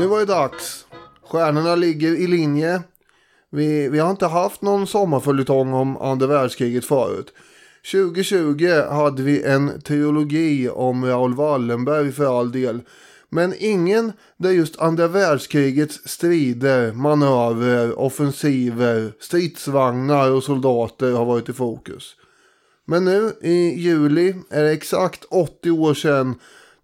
Nu var det dags. Stjärnorna ligger i linje. Vi, vi har inte haft någon sommarföljetong om andra världskriget förut. 2020 hade vi en teologi om Raoul Wallenberg för all del. Men ingen där just andra världskrigets strider, manövrer, offensiver, stridsvagnar och soldater har varit i fokus. Men nu i juli är det exakt 80 år sedan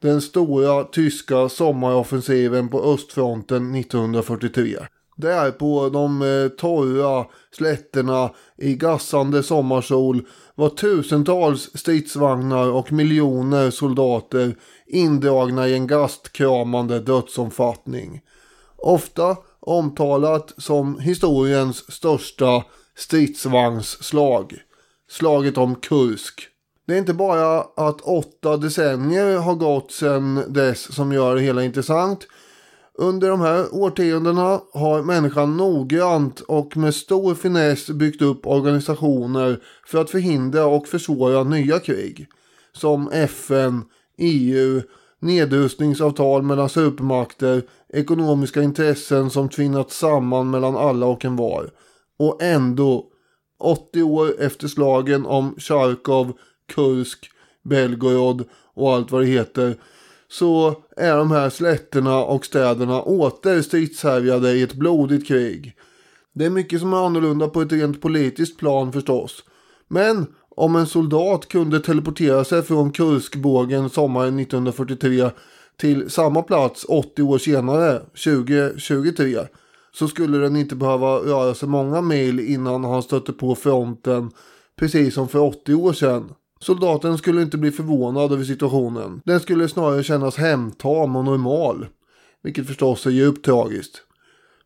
den stora tyska sommaroffensiven på östfronten 1943. Där på de eh, torra slätterna i gassande sommarsol var tusentals stridsvagnar och miljoner soldater indragna i en gastkramande dödsomfattning. Ofta omtalat som historiens största stridsvagnsslag. Slaget om Kursk. Det är inte bara att åtta decennier har gått sedan dess som gör det hela intressant. Under de här årtiondena har människan noggrant och med stor finess byggt upp organisationer för att förhindra och försvåra nya krig. Som FN, EU, nedrustningsavtal mellan supermakter, ekonomiska intressen som tvinnats samman mellan alla och en var. Och ändå, 80 år efter slagen om Charkov, Kursk, Belgorod och allt vad det heter så är de här slätterna och städerna åter stridshärjade i ett blodigt krig. Det är mycket som är annorlunda på ett rent politiskt plan förstås. Men om en soldat kunde teleportera sig från Kurskbågen sommaren 1943 till samma plats 80 år senare, 2023, så skulle den inte behöva röra sig många mil innan han stötte på fronten, precis som för 80 år sedan. Soldaten skulle inte bli förvånad över situationen. Den skulle snarare kännas hemtam och normal. Vilket förstås är djupt tragiskt.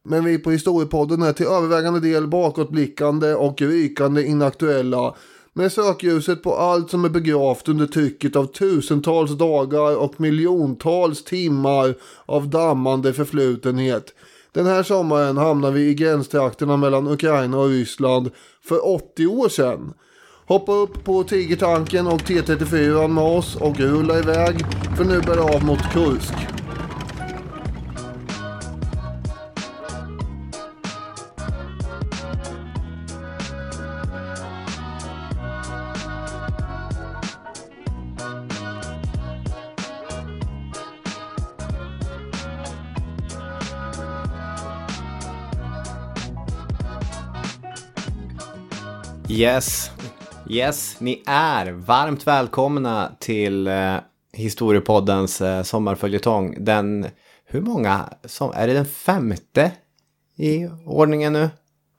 Men vi på Historiepodden är till övervägande del bakåtblickande och rykande inaktuella. Med sökljuset på allt som är begravt under trycket av tusentals dagar och miljontals timmar av dammande förflutenhet. Den här sommaren hamnar vi i gränstrakterna mellan Ukraina och Ryssland för 80 år sedan. Hoppa upp på Tigertanken och T34 med oss och rulla iväg. För nu bär det av mot Kursk. Yes, yes, ni är varmt välkomna till eh, Historiepoddens eh, sommarföljetong. Den, hur många, som, är det den femte i ordningen nu?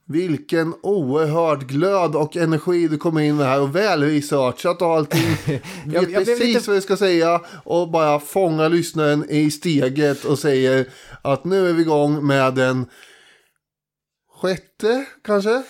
Vilken oerhörd glöd och energi du kommer in med här och väl researchat och allting. Vet jag precis lite- vad jag ska säga och bara fånga lyssnaren i steget och säger att nu är vi igång med den sjätte kanske?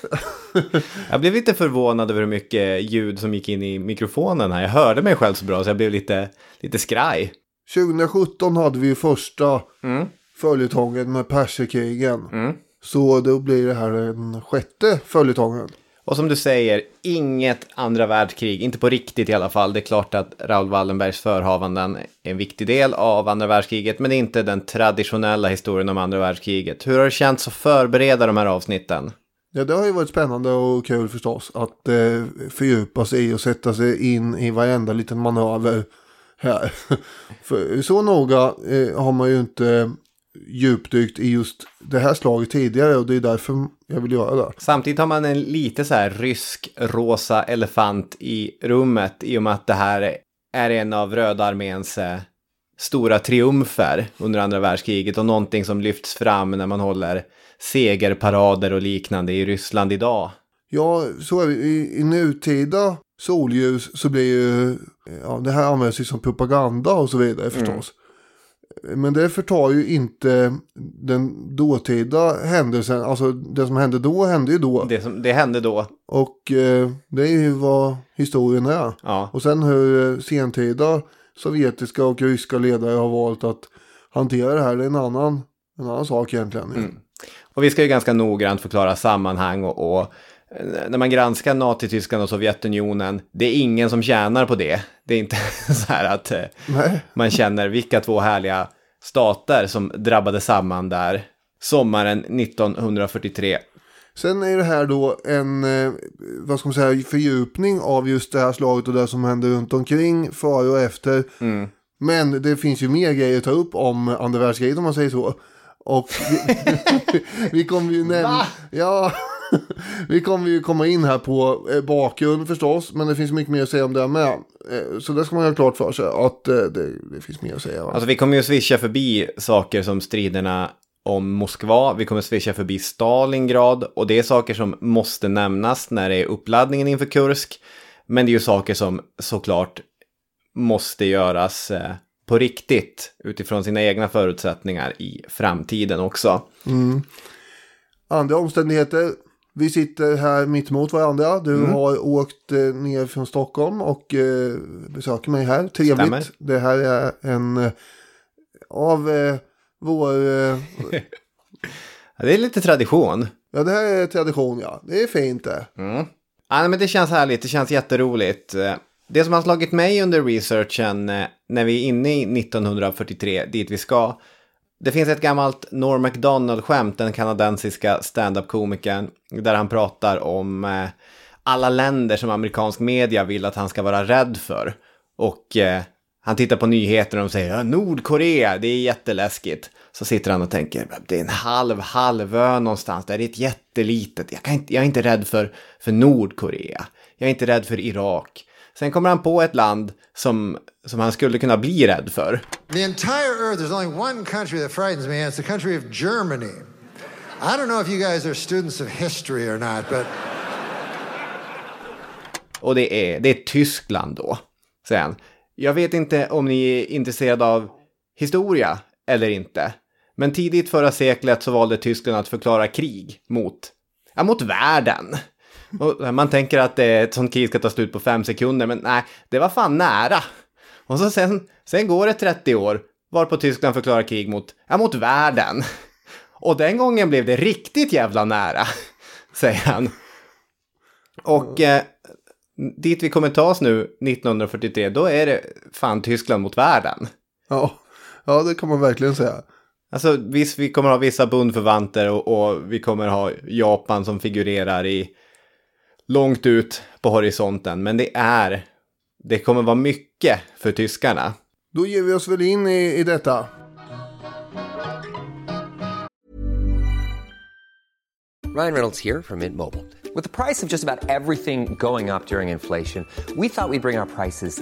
Jag blev lite förvånad över hur mycket ljud som gick in i mikrofonen här. Jag hörde mig själv så bra så jag blev lite, lite skraj. 2017 hade vi ju första Mm. följetongen med perserkrigen. Mm. Så då blir det här den sjätte följetongen. Och som du säger, inget andra världskrig, inte på riktigt i alla fall. Det är klart att Raoul Wallenbergs förhavanden är en viktig del av andra världskriget, men det är inte den traditionella historien om andra världskriget. Hur har det känts att förbereda de här avsnitten? Ja, det har ju varit spännande och kul förstås att eh, fördjupa sig i och sätta sig in i varenda liten manöver här. För så noga eh, har man ju inte djupdykt i just det här slaget tidigare och det är därför jag vill göra det. Samtidigt har man en lite så här rysk rosa elefant i rummet i och med att det här är en av Röda arméns eh, stora triumfer under andra världskriget och någonting som lyfts fram när man håller segerparader och liknande i Ryssland idag. Ja, så är det. I, i nutida solljus så blir ju, ja det här används ju som propaganda och så vidare förstås. Men det förtar ju inte den dåtida händelsen, alltså det som hände då hände ju då. Det, som, det hände då. Och eh, det är ju vad historien är. Ja. Och sen hur eh, sentida sovjetiska och ryska ledare har valt att hantera det här, det är en annan, en annan sak egentligen. Mm. Och vi ska ju ganska noggrant förklara sammanhang och, och när man granskar Nazityskland och Sovjetunionen, det är ingen som tjänar på det. Det är inte så här att eh, Nej. man känner vilka två härliga stater som drabbade samman där sommaren 1943. Sen är det här då en, eh, vad ska man säga, fördjupning av just det här slaget och det som händer runt omkring, före och efter. Mm. Men det finns ju mer grejer att ta upp om andra världskriget om man säger så. Och vi, vi kommer ju nämna... Ja, vi kommer ju komma in här på eh, bakgrund förstås. Men det finns mycket mer att säga om det med. Eh, så det ska man ha klart för sig att eh, det, det finns mer att säga. Va? Alltså vi kommer ju swisha förbi saker som striderna om Moskva, vi kommer swisha förbi Stalingrad och det är saker som måste nämnas när det är uppladdningen inför Kursk. Men det är ju saker som såklart måste göras på riktigt utifrån sina egna förutsättningar i framtiden också. Andra omständigheter. Vi sitter här mitt mot varandra. Du Mm. har åkt eh, ner från Stockholm och eh, besöker mig här. Trevligt. Stämmer. Det här är en eh, av eh, vår... Det är lite tradition. ja, det här är tradition ja. Det är fint det. Mm. Ja, men det känns härligt, det känns jätteroligt. Det som har slagit mig under researchen när vi är inne i 1943, dit vi ska. Det finns ett gammalt Norm MacDonald-skämt, den kanadensiska stand-up-komikern, där han pratar om eh, alla länder som amerikansk media vill att han ska vara rädd för. Och eh, han tittar på nyheterna och de säger ja, Nordkorea, det är jätteläskigt. Så sitter han och tänker, det är en halv halvö någonstans, där är ett jättelitet, jag, kan inte, jag är inte rädd för, för Nordkorea, jag är inte rädd för Irak. Sen kommer han på ett land som, som han skulle kunna bli rädd för. The entire earth, there's only one country that frightens me, and it's the country of Germany. I don't know if you guys are students of history or not, but Och det är, det är Tyskland då, säger han. Jag vet inte om ni är intresserade av historia eller inte. Men tidigt förra seklet så valde Tyskland att förklara krig mot, ja, mot världen. Och man tänker att det, ett sånt krig ska ta slut på fem sekunder, men nej, det var fan nära. Och så sen, sen går det 30 år, varpå Tyskland förklarar krig mot, ja, mot världen. Och den gången blev det riktigt jävla nära, säger han. Och eh, dit vi kommer ta oss nu 1943, då är det fan Tyskland mot världen. Ja, ja det kan man verkligen säga. Alltså visst, vi kommer ha vissa bundförvanter och, och vi kommer ha Japan som figurerar i långt ut på horisonten. Men det är, det kommer vara mycket för tyskarna. Då ger vi oss väl in i, i detta. Ryan Reynolds here from Mint Mobile. With the price of just about everything going up during inflation, we thought we'd bring our prices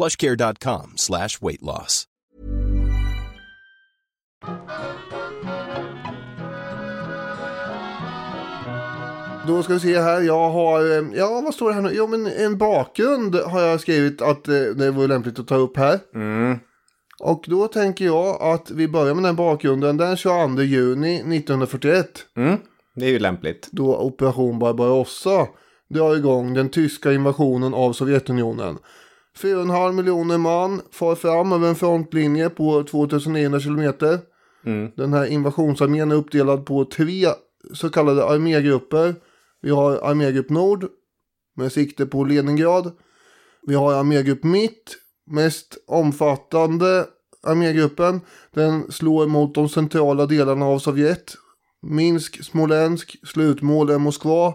plushcare.com slash weight loss. Då ska vi se här. Jag har, eh, ja vad står det här nu? Jo men en bakgrund har jag skrivit att eh, det vore lämpligt att ta upp här. Och då tänker jag att vi börjar med den bakgrunden den 22 juni 1941. Mm, det är ju lämpligt. Då Operation Barbarossa drar igång den tyska invasionen av Sovjetunionen. 4,5 miljoner man far fram över en frontlinje på 2900 kilometer. Den här invasionsarmén är uppdelad på tre så kallade armégrupper. Vi har armégrupp Nord med sikte på Leningrad. Vi har armégrupp Mitt, mest omfattande armégruppen. Den slår mot de centrala delarna av Sovjet. Minsk, Smolensk, slutmål är Moskva.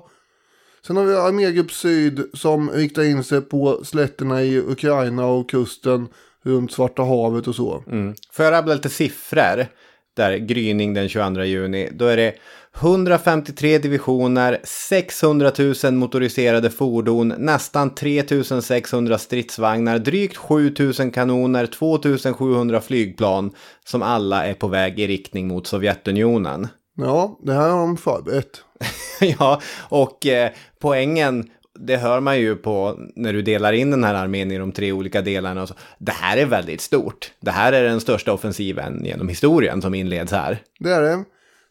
Sen har vi armégrupp Syd som riktar in sig på slätterna i Ukraina och kusten runt Svarta havet och så. Får jag rabbla lite siffror? Där gryning den 22 juni. Då är det 153 divisioner, 600 000 motoriserade fordon, nästan 3 600 stridsvagnar, drygt 7 000 kanoner, 2 700 flygplan som alla är på väg i riktning mot Sovjetunionen. Ja, det här har de förberett. ja, och eh, poängen, det hör man ju på när du delar in den här armén i de tre olika delarna. Och så. Det här är väldigt stort. Det här är den största offensiven genom historien som inleds här. Det är det.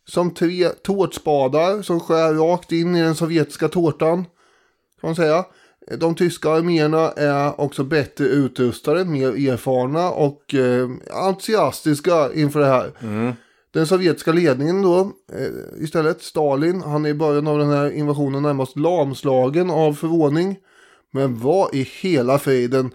Som tre tårtspadar som skär rakt in i den sovjetiska tårtan. Kan man säga. De tyska arméerna är också bättre utrustade, mer erfarna och eh, entusiastiska inför det här. Den sovjetiska ledningen då, eh, istället Stalin, han är i början av den här invasionen närmast lamslagen av förvåning. Men vad i hela friden,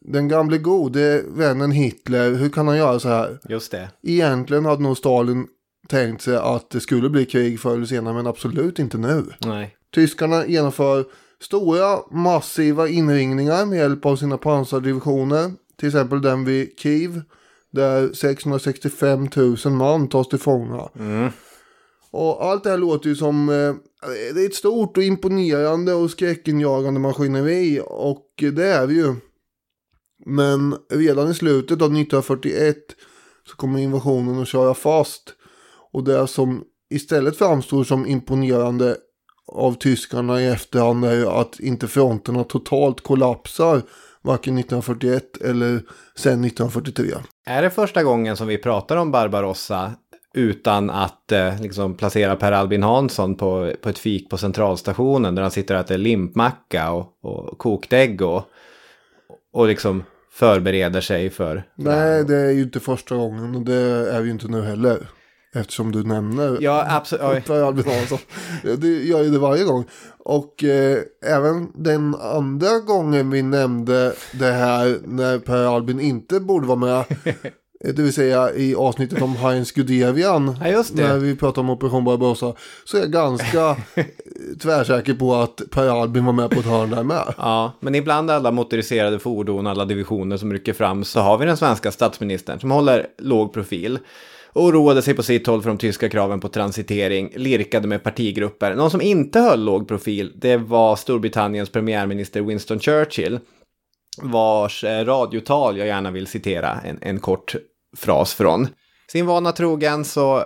den gamle gode vännen Hitler, hur kan han göra så här? Just det. Egentligen hade nog Stalin tänkt sig att det skulle bli krig förr eller senare, men absolut inte nu. Nej. Tyskarna genomför stora massiva inringningar med hjälp av sina pansardivisioner. Till exempel den vid Kiev. Där 665 000 man tas till fånga. Och allt det här låter ju som eh, det är ett stort och imponerande och skräckinjagande maskineri. Och det är det ju. Men redan i slutet av 1941 så kommer invasionen att köra fast. Och det som istället framstår som imponerande av tyskarna i efterhand är ju att inte fronterna totalt kollapsar. Varken 1941 eller sen 1943. Är det första gången som vi pratar om Barbarossa utan att eh, liksom placera Per Albin Hansson på, på ett fik på centralstationen där han sitter och äter limpmacka och, och kokt ägg och, och liksom förbereder sig för... Nej, det är ju inte första gången och det är ju inte nu heller. Eftersom du nämner Ja, absolut. Per Albin Hansson. Det gör ju det varje gång. Och eh, även den andra gången vi nämnde det här när Per Albin inte borde vara med. Det vill säga i avsnittet om Heinz Guderian. Ja. När vi pratar om Operation Barbarossa. Så är jag ganska tvärsäker på att Per Albin var med på ett hörn där med. Ja, men ibland alla motoriserade fordon, alla divisioner som rycker fram så har vi den svenska statsministern som håller låg profil. Oroade sig på sitt håll för de tyska kraven på transitering, lirkade med partigrupper. Någon som inte höll låg profil, det var Storbritanniens premiärminister Winston Churchill. Vars eh, radiotal jag gärna vill citera en, en kort fras från. Sin vana trogen så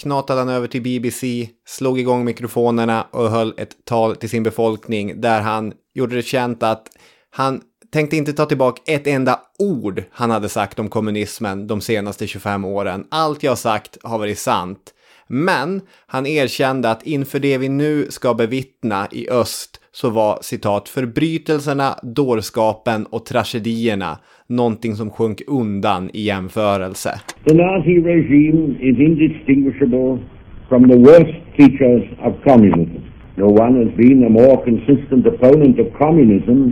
knatade han över till BBC, slog igång mikrofonerna och höll ett tal till sin befolkning där han gjorde det känt att han tänkte inte ta tillbaka ett enda ord han hade sagt om kommunismen de senaste 25 åren. Allt jag sagt har varit sant. Men han erkände att inför det vi nu ska bevittna i öst så var citat förbrytelserna, dårskapen och tragedierna någonting som sjönk undan i jämförelse. The Nazi regime is indistinguishable from the worst features of communism. No one has been a more consistent opponent of communism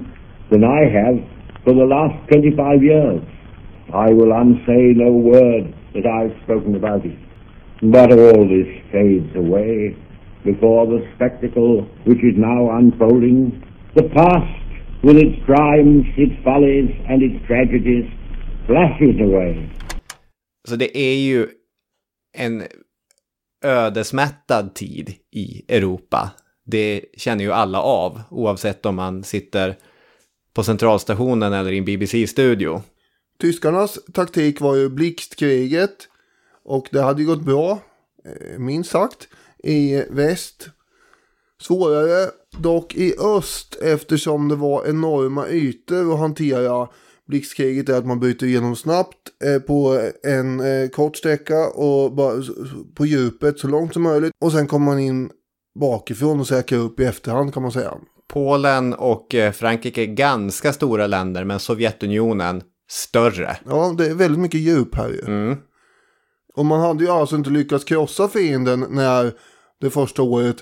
than I have for the last 25 years. I will unsay no word that I've spoken about it. But all this fades away before the spectacle which is now unfolding. The past, with its crimes, its follies, and its tragedies, flashes away. Så det är ju ödesmättad tid i Europa. Det känner ju alla av, oavsett om man sitter på centralstationen eller i en BBC-studio. Tyskarnas taktik var ju blixtkriget. Och det hade ju gått bra, eh, minst sagt, i väst. Svårare dock i öst eftersom det var enorma ytor att hantera. Blixtkriget är att man bryter igenom snabbt eh, på en eh, kort sträcka och på djupet så långt som möjligt. Och sen kommer man in bakifrån och säkrar upp i efterhand kan man säga. Polen och eh, Frankrike är ganska stora länder, men Sovjetunionen större. Ja, det är väldigt mycket djup här ju. Mm. Och man hade ju alltså inte lyckats krossa fienden när det första året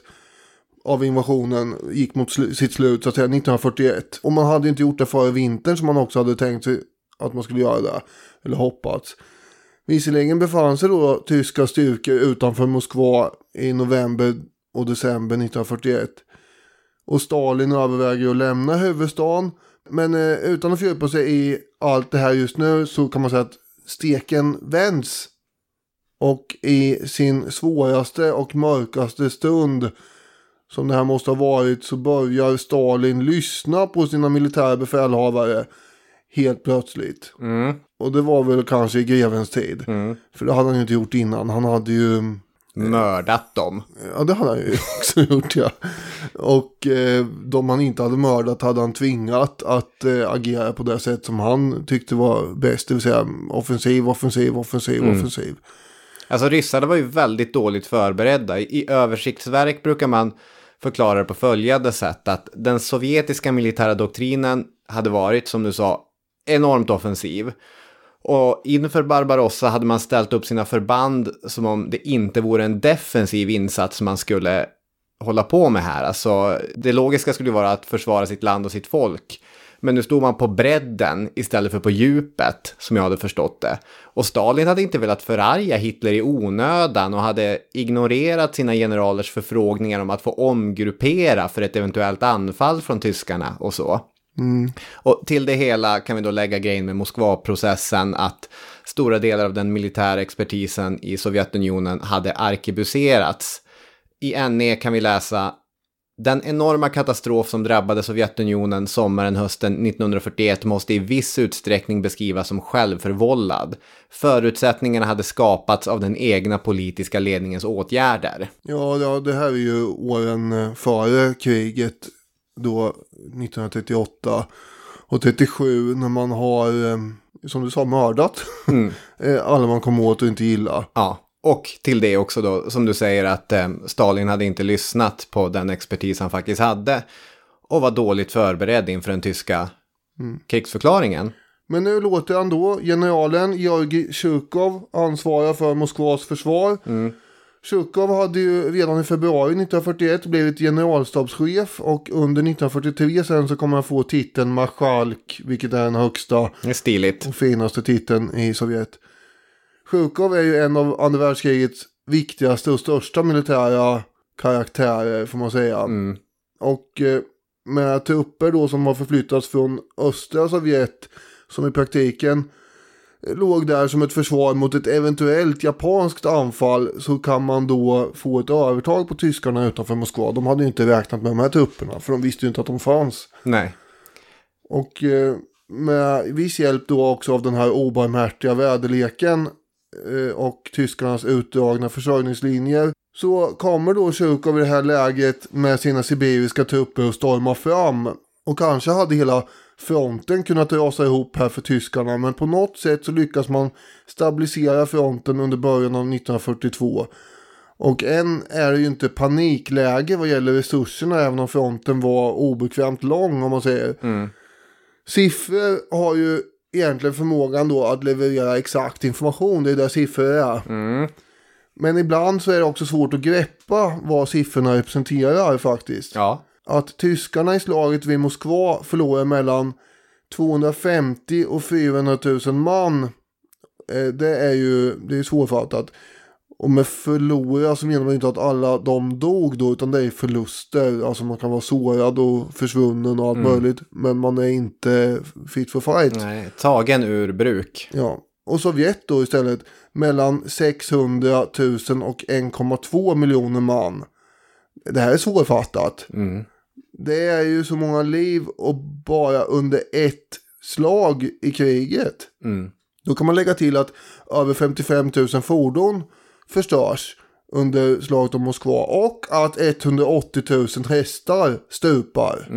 av invasionen gick mot slu- sitt slut, så att säga, 1941. Och man hade inte gjort det före vintern som man också hade tänkt sig att man skulle göra det. Eller hoppats. Visserligen befann sig då tyska styrkor utanför Moskva i november och december 1941. Och Stalin överväger att lämna huvudstaden. Men eh, utan att fördjupa sig i allt det här just nu så kan man säga att steken vänds. Och i sin svåraste och mörkaste stund som det här måste ha varit så börjar Stalin lyssna på sina militära befälhavare helt plötsligt. Mm. Och det var väl kanske i grevens tid. Mm. För det hade han ju inte gjort innan. Han hade ju... Mördat dem. Ja, det hade han ju också gjort, ja. Och eh, de han inte hade mördat hade han tvingat att eh, agera på det sätt som han tyckte var bäst. Det vill säga offensiv, offensiv, offensiv, Mm. offensiv. Alltså ryssarna var ju väldigt dåligt förberedda. I översiktsverk brukar man förklara det på följande sätt. Att den sovjetiska militära doktrinen hade varit, som du sa, enormt offensiv. Och inför Barbarossa hade man ställt upp sina förband som om det inte vore en defensiv insats man skulle hålla på med här. Alltså, det logiska skulle ju vara att försvara sitt land och sitt folk. Men nu stod man på bredden istället för på djupet, som jag hade förstått det. Och Stalin hade inte velat förarga Hitler i onödan och hade ignorerat sina generalers förfrågningar om att få omgruppera för ett eventuellt anfall från tyskarna och så. Mm. Och till det hela kan vi då lägga grejen med Moskvaprocessen att stora delar av den militära expertisen i Sovjetunionen hade arkebuserats. I NE kan vi läsa den enorma katastrof som drabbade Sovjetunionen sommaren hösten 1941 måste i viss utsträckning beskrivas som självförvållad. Förutsättningarna hade skapats av den egna politiska ledningens åtgärder. Ja, ja, det här är ju åren eh, före kriget. Då 1938 och 37 när man har, eh, som du sa, mördat. Eh, Alla man kom åt och inte gilla. Ja, och till det också då, som du säger att eh, Stalin hade inte lyssnat på den expertis han faktiskt hade och var dåligt förberedd inför den tyska krigsförklaringen. Men nu låter han då generalen Georgij Tjukov ansvara för Moskvas försvar. Tjukov hade ju redan i februari 1941 blivit generalstabschef och under 1943 sen så kommer han få titeln marskalk, vilket är den högsta stiligt. och finaste titeln i Sovjet. Sjukov är ju en av andra världskrigets viktigaste och största militära karaktärer får man säga. Och eh, med trupper då som har förflyttats från östra Sovjet som i praktiken låg där som ett försvar mot ett eventuellt japanskt anfall så kan man då få ett övertag på tyskarna utanför Moskva. De hade ju inte räknat med de här trupperna för de visste ju inte att de fanns. Nej. Och eh, med viss hjälp då också av den här obarmhärtiga väderleken eh, och tyskarnas utdragna försörjningslinjer så kommer då Tjukov i det här läget med sina sibiriska trupper och storma fram. Och kanske hade hela fronten kunnat rasa ihop här för tyskarna men på något sätt så lyckas man stabilisera fronten under början av 1942. Och än är det ju inte panikläge vad gäller resurserna även om fronten var obekvämt lång om man säger. Siffror har ju egentligen förmågan då att leverera exakt information. Det är där siffror är. Men ibland så är det också svårt att greppa vad siffrorna representerar faktiskt. Ja. Att tyskarna i slaget vid Moskva förlorar mellan 250 och 400 000 man. eh, Det är ju det är svårfattat. Och med förlora så menar man ju inte att alla de dog då utan det är förluster. Alltså man kan vara sårad och försvunnen och allt möjligt. Men man är inte fit for fight. Nej, tagen ur bruk. Ja. Och Sovjet då istället mellan 600 000 och 1,2 miljoner man. Det här är svårfattat. Det är ju så många liv och bara under ett slag i kriget. Då kan man lägga till att över 55 000 fordon förstörs under slaget om Moskva och att 180 000 hästar stupar.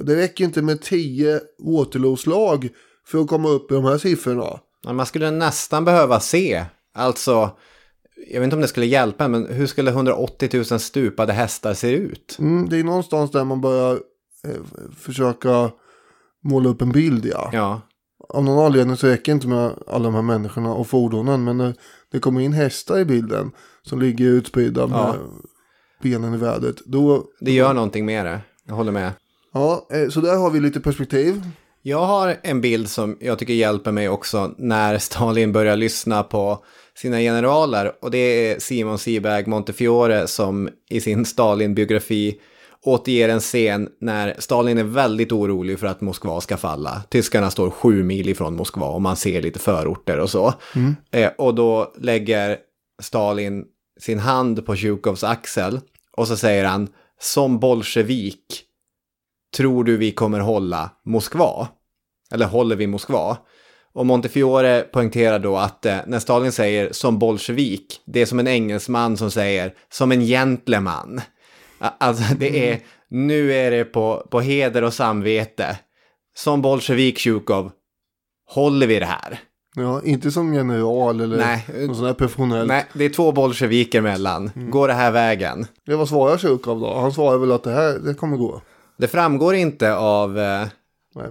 Det räcker inte med 10 Waterloo-slag för att komma upp i de här siffrorna. Man skulle nästan behöva se, alltså, jag vet inte om det skulle hjälpa, men hur skulle 180 000 stupade hästar se ut? Mm, det är någonstans där man börjar eh, försöka måla upp en bild ja. Ja, Av någon anledning så räcker det inte med alla de här människorna och fordonen. Men när det kommer in hästar i bilden som ligger utspridda med Ja. benen i vädret. Då, det gör någonting med det. Jag håller med. ja, eh, så där har vi lite perspektiv. Jag har en bild som jag tycker hjälper mig också när Stalin börjar lyssna på sina generaler. Och det är Simon Seberg Montefiore som i sin Stalin-biografi återger en scen när Stalin är väldigt orolig för att Moskva ska falla. Tyskarna står sju mil ifrån Moskva och man ser lite förorter och så. Eh, och då lägger Stalin sin hand på Tjukovs axel och så säger han som bolsjevik tror du vi kommer hålla Moskva? Eller håller vi Moskva? Och Montefiore poängterar då att eh, när Stalin säger som bolsjevik, det är som en engelsman som säger som en gentleman. Alltså det är, nu är det på, på heder och samvete. Som bolsjevik Tjukov, håller vi det här? Ja, inte som general eller Nej. någon sån här professionell. Nej, det är två bolsjeviker mellan. Går det här vägen? Det vad svarar Tjukov då? Han svarar väl att det här det kommer gå. Det framgår inte av eh,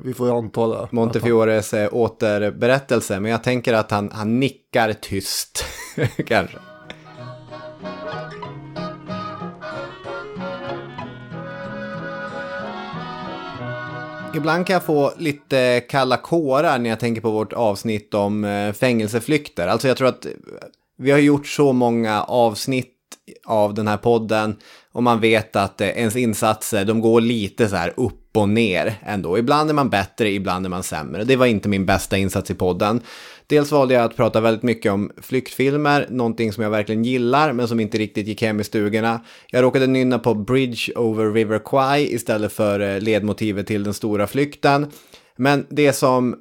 vi får ju anta det. Montefiores han... återberättelse, men jag tänker att han, han nickar tyst, kanske. Ibland kan jag få lite kalla kårar när jag tänker på vårt avsnitt om eh, fängelseflykter. Alltså jag tror att vi har gjort så många avsnitt av den här podden och man vet att eh, ens insatser, de går lite så här upp och ner ändå. Ibland är man bättre, ibland är man sämre. Det var inte min bästa insats i podden. Dels valde jag att prata väldigt mycket om flyktfilmer, någonting som jag verkligen gillar men som inte riktigt gick hem i stugorna. Jag råkade nynna på Bridge over River Kwai istället för eh, ledmotivet till den stora flykten. Men det som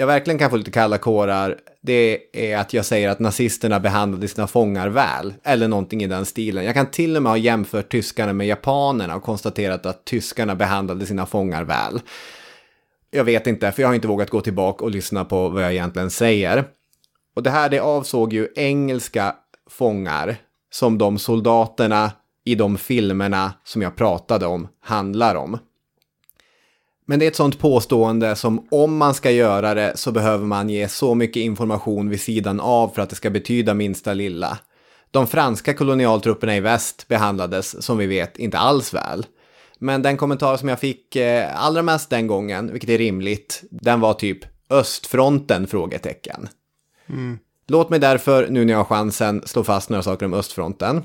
jag verkligen kan få lite kalla kårar, det är att jag säger att nazisterna behandlade sina fångar väl. Eller någonting i den stilen. Jag kan till och med ha jämfört tyskarna med japanerna och konstaterat att tyskarna behandlade sina fångar väl. Jag vet inte, för jag har inte vågat gå tillbaka och lyssna på vad jag egentligen säger. Och det här, det avsåg ju engelska fångar som de soldaterna i de filmerna som jag pratade om handlar om. Men det är ett sånt påstående som om man ska göra det så behöver man ge så mycket information vid sidan av för att det ska betyda minsta lilla. De franska kolonialtrupperna i väst behandlades, som vi vet, inte alls väl. Men den kommentar som jag fick eh, allra mest den gången, vilket är rimligt, den var typ östfronten? frågetecken. Låt mig därför, nu när jag har chansen, slå fast några saker om östfronten.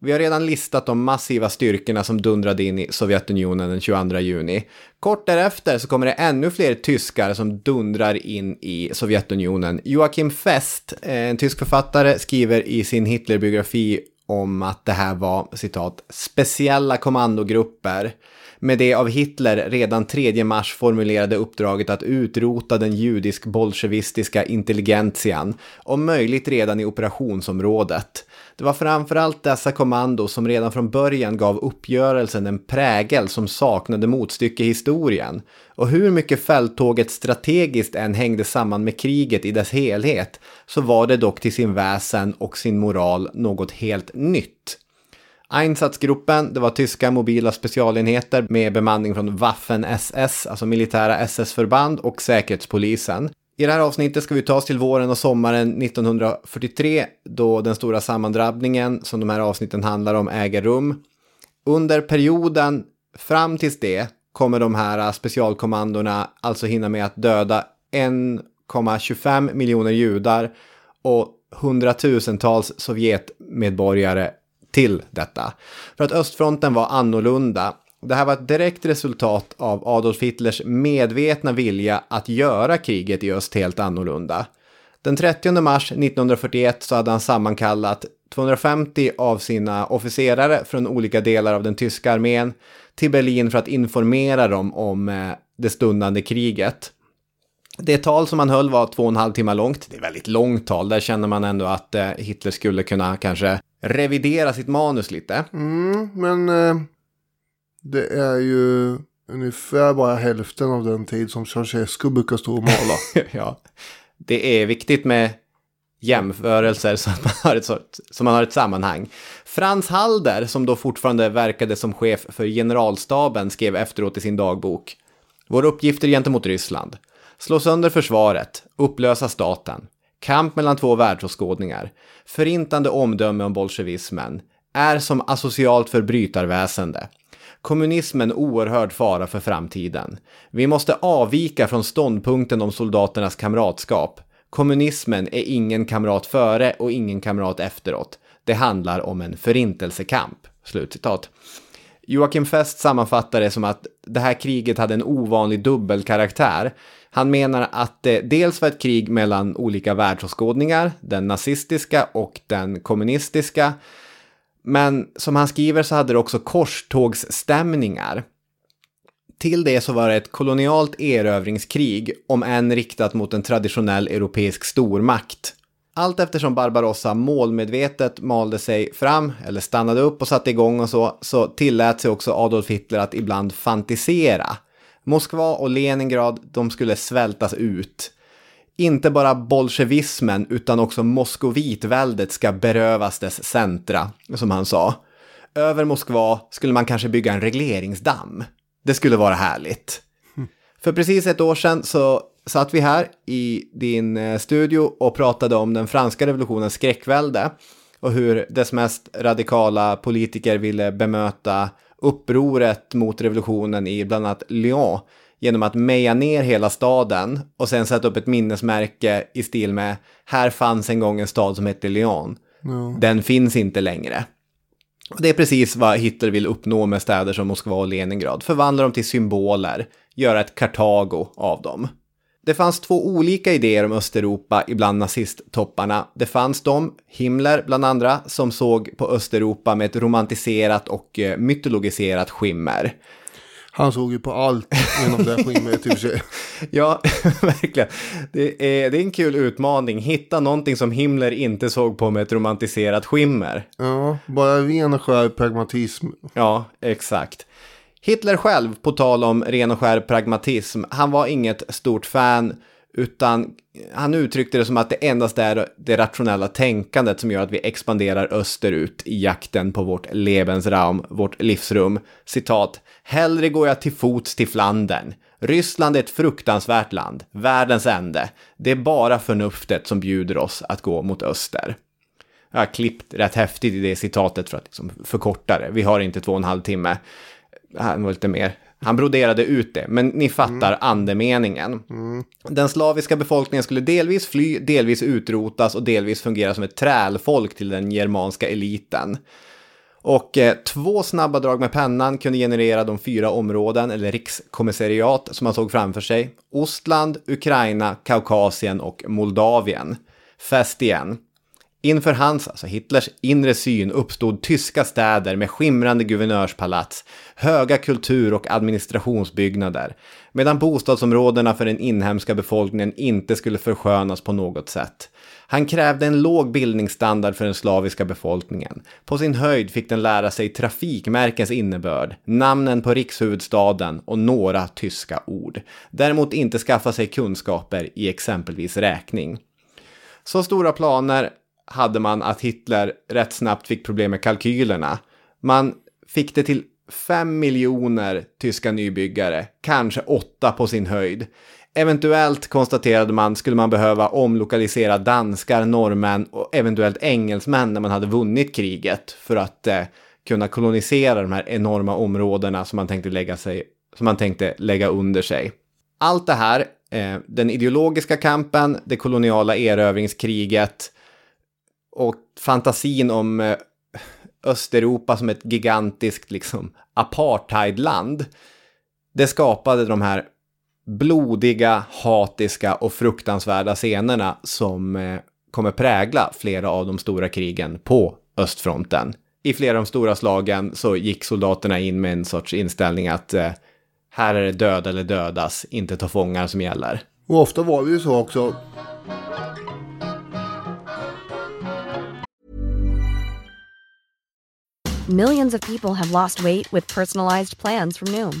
Vi har redan listat de massiva styrkorna som dundrade in i Sovjetunionen den 22 juni. Kort därefter så kommer det ännu fler tyskar som dundrar in i Sovjetunionen. Joachim Fest, eh, en tysk författare, skriver i sin Hitlerbiografi om att det här var, citat, speciella kommandogrupper med det av Hitler redan 3 mars formulerade uppdraget att utrota den judisk-bolsjevistiska intelligentian, om möjligt redan i operationsområdet. Det var framförallt dessa kommando som redan från början gav uppgörelsen en prägel som saknade motstycke i historien. Och hur mycket fälttåget strategiskt än hängde samman med kriget i dess helhet, så var det dock till sin väsen och sin moral något helt nytt. Einsatzgruppen, det var tyska mobila specialenheter med bemanning från Waffen-SS, alltså militära SS-förband och Säkerhetspolisen. I det här avsnittet ska vi ta oss till våren och sommaren 1943 då den stora sammandrabbningen som de här avsnitten handlar om äger rum. Under perioden fram tills det kommer de här specialkommandorna alltså hinna med att döda 1,25 miljoner judar och hundratusentals Sovjetmedborgare till detta. För att östfronten var annorlunda. Det här var ett direkt resultat av Adolf Hitlers medvetna vilja att göra kriget i öst helt annorlunda. Den 30 mars 1941 så hade han sammankallat 250 av sina officerare från olika delar av den tyska armén till Berlin för att informera dem om eh, det stundande kriget. Det tal som han höll var två och en halv timme långt. Det är väldigt långt tal. Där känner man ändå att eh, Hitler skulle kunna kanske revidera sitt manus lite. Mm, men eh, det är ju ungefär bara hälften av den tid som Ceausescu brukar stå och mala. ja. Det är viktigt med jämförelser så att man har ett, sort, så man har ett sammanhang. Frans Halder, som då fortfarande verkade som chef för generalstaben, skrev efteråt i sin dagbok. Våra uppgifter gentemot Ryssland. Slå sönder försvaret, upplösa staten, kamp mellan två världsåskådningar, förintande omdöme om bolsjevismen, är som asocialt förbrytarväsende. Kommunismen oerhörd fara för framtiden. Vi måste avvika från ståndpunkten om soldaternas kamratskap. Kommunismen är ingen kamrat före och ingen kamrat efteråt. Det handlar om en förintelsekamp. Slutcitat. Joakim Fest sammanfattar det som att det här kriget hade en ovanlig dubbelkaraktär. Han menar att det dels var ett krig mellan olika världsåskådningar, den nazistiska och den kommunistiska. Men som han skriver så hade det också korstågsstämningar. Till det så var det ett kolonialt erövringskrig, om än riktat mot en traditionell europeisk stormakt. Allt eftersom Barbarossa målmedvetet malde sig fram, eller stannade upp och satte igång och så, så tillät sig också Adolf Hitler att ibland fantisera. Moskva och Leningrad, de skulle svältas ut. Inte bara bolsjevismen utan också moskovitväldet ska berövas dess centra, som han sa. Över Moskva skulle man kanske bygga en regleringsdamm. Det skulle vara härligt. För precis ett år sedan så satt vi här i din eh, studio och pratade om den franska revolutionens skräckvälde och hur dess mest radikala politiker ville bemöta upproret mot revolutionen i bland annat Lyon genom att meja ner hela staden och sen sätta upp ett minnesmärke i stil med här fanns en gång en stad som hette Lyon. Ja. Den finns inte längre. Och det är precis vad Hitler vill uppnå med städer som Moskva och Leningrad. Förvandla dem till symboler, göra ett Kartago av dem. Det fanns två olika idéer om Östeuropa ibland nazisttopparna. Det fanns de, Himmler bland andra, som såg på Östeuropa med ett romantiserat och eh, mytologiserat skimmer. Han såg ju på allt genom det skimret i och för sig. Ja, verkligen. Det är, det är en kul utmaning. Hitta någonting som Himmler inte såg på med ett romantiserat skimmer. Ja, bara ren och skär pragmatism. Ja, exakt. Hitler själv, på tal om ren och skär pragmatism, han var inget stort fan, utan han uttryckte det som att det endast är det rationella tänkandet som gör att vi expanderar österut i jakten på vårt Lebensraum, vårt livsrum. Citat, hellre går jag till fots till Flandern. Ryssland är ett fruktansvärt land, världens ände. Det är bara förnuftet som bjuder oss att gå mot öster. Jag har klippt rätt häftigt i det citatet för att liksom förkorta det. Vi har inte två och en halv timme. Han var lite mer. Han broderade ut det, men ni fattar andemeningen. Den slaviska befolkningen skulle delvis fly, delvis utrotas och delvis fungera som ett trälfolk till den germanska eliten. Och eh, två snabba drag med pennan kunde generera de fyra områden, eller rikskommissariat, som man såg framför sig. Ostland, Ukraina, Kaukasien och Moldavien. Fäst igen. Inför hans, alltså Hitlers, inre syn uppstod tyska städer med skimrande guvernörspalats, höga kultur och administrationsbyggnader, medan bostadsområdena för den inhemska befolkningen inte skulle förskönas på något sätt. Han krävde en låg bildningsstandard för den slaviska befolkningen. På sin höjd fick den lära sig trafikmärkens innebörd, namnen på rikshuvudstaden och några tyska ord. Däremot inte skaffa sig kunskaper i exempelvis räkning. Så stora planer hade man att Hitler rätt snabbt fick problem med kalkylerna. Man fick det till 5 miljoner tyska nybyggare, kanske 8 på sin höjd. Eventuellt konstaterade man skulle man behöva omlokalisera danskar, norrmän och eventuellt engelsmän när man hade vunnit kriget för att eh, kunna kolonisera de här enorma områdena som man tänkte lägga, sig, som man tänkte lägga under sig. Allt det här, eh, den ideologiska kampen, det koloniala erövringskriget, och fantasin om eh, Östeuropa som ett gigantiskt liksom apartheidland. Det skapade de här blodiga, hatiska och fruktansvärda scenerna som eh, kommer prägla flera av de stora krigen på östfronten. I flera av de stora slagen så gick soldaterna in med en sorts inställning att eh, här är det död eller dödas, inte ta fångar som gäller. Och ofta var det ju så också. Millions of people have lost weight with personalized plans from Noom,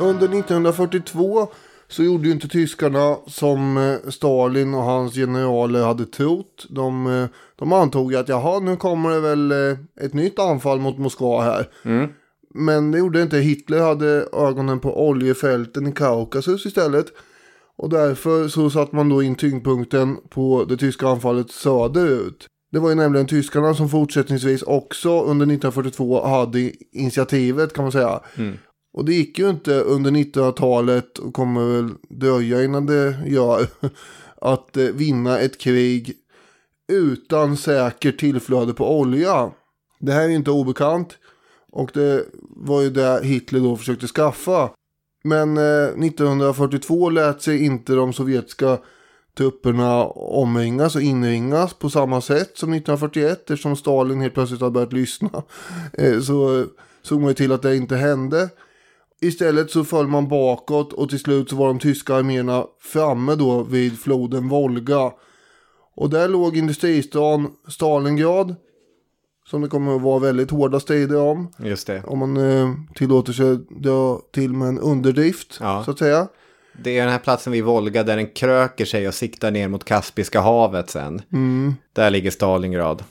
Under 1942 så gjorde ju inte tyskarna som eh, Stalin och hans generaler hade trott. De, eh, de antog att jaha, nu kommer det väl eh, ett nytt anfall mot Moskva här. Mm. Men det gjorde inte. Hitler hade ögonen på oljefälten i Kaukasus istället. Och därför så satte man då in tyngdpunkten på det tyska anfallet söderut. Det var ju nämligen tyskarna som fortsättningsvis också under 1942 hade initiativet kan man säga. Mm. Och det gick ju inte under 1900-talet och kommer väl dröja innan det gör att eh, vinna ett krig utan säkert tillflöde på olja. Det här är ju inte obekant och det var ju det Hitler då försökte skaffa. Men eh, 1942 lät sig inte de sovjetiska trupperna omringas och inringas på samma sätt som 1941 eftersom Stalin helt plötsligt hade börjat lyssna. Eh, så såg man ju till att det inte hände. Istället så föll man bakåt och till slut så var de tyska arméerna framme då vid floden Volga. Och där låg industristan Stalingrad. Som det kommer att vara väldigt hårda strider om. Just det. Om man eh, tillåter sig dra till med en underdrift Ja. så att säga. Det är den här platsen vid Volga där den kröker sig och siktar ner mot Kaspiska havet sen. Mm. Där ligger Stalingrad.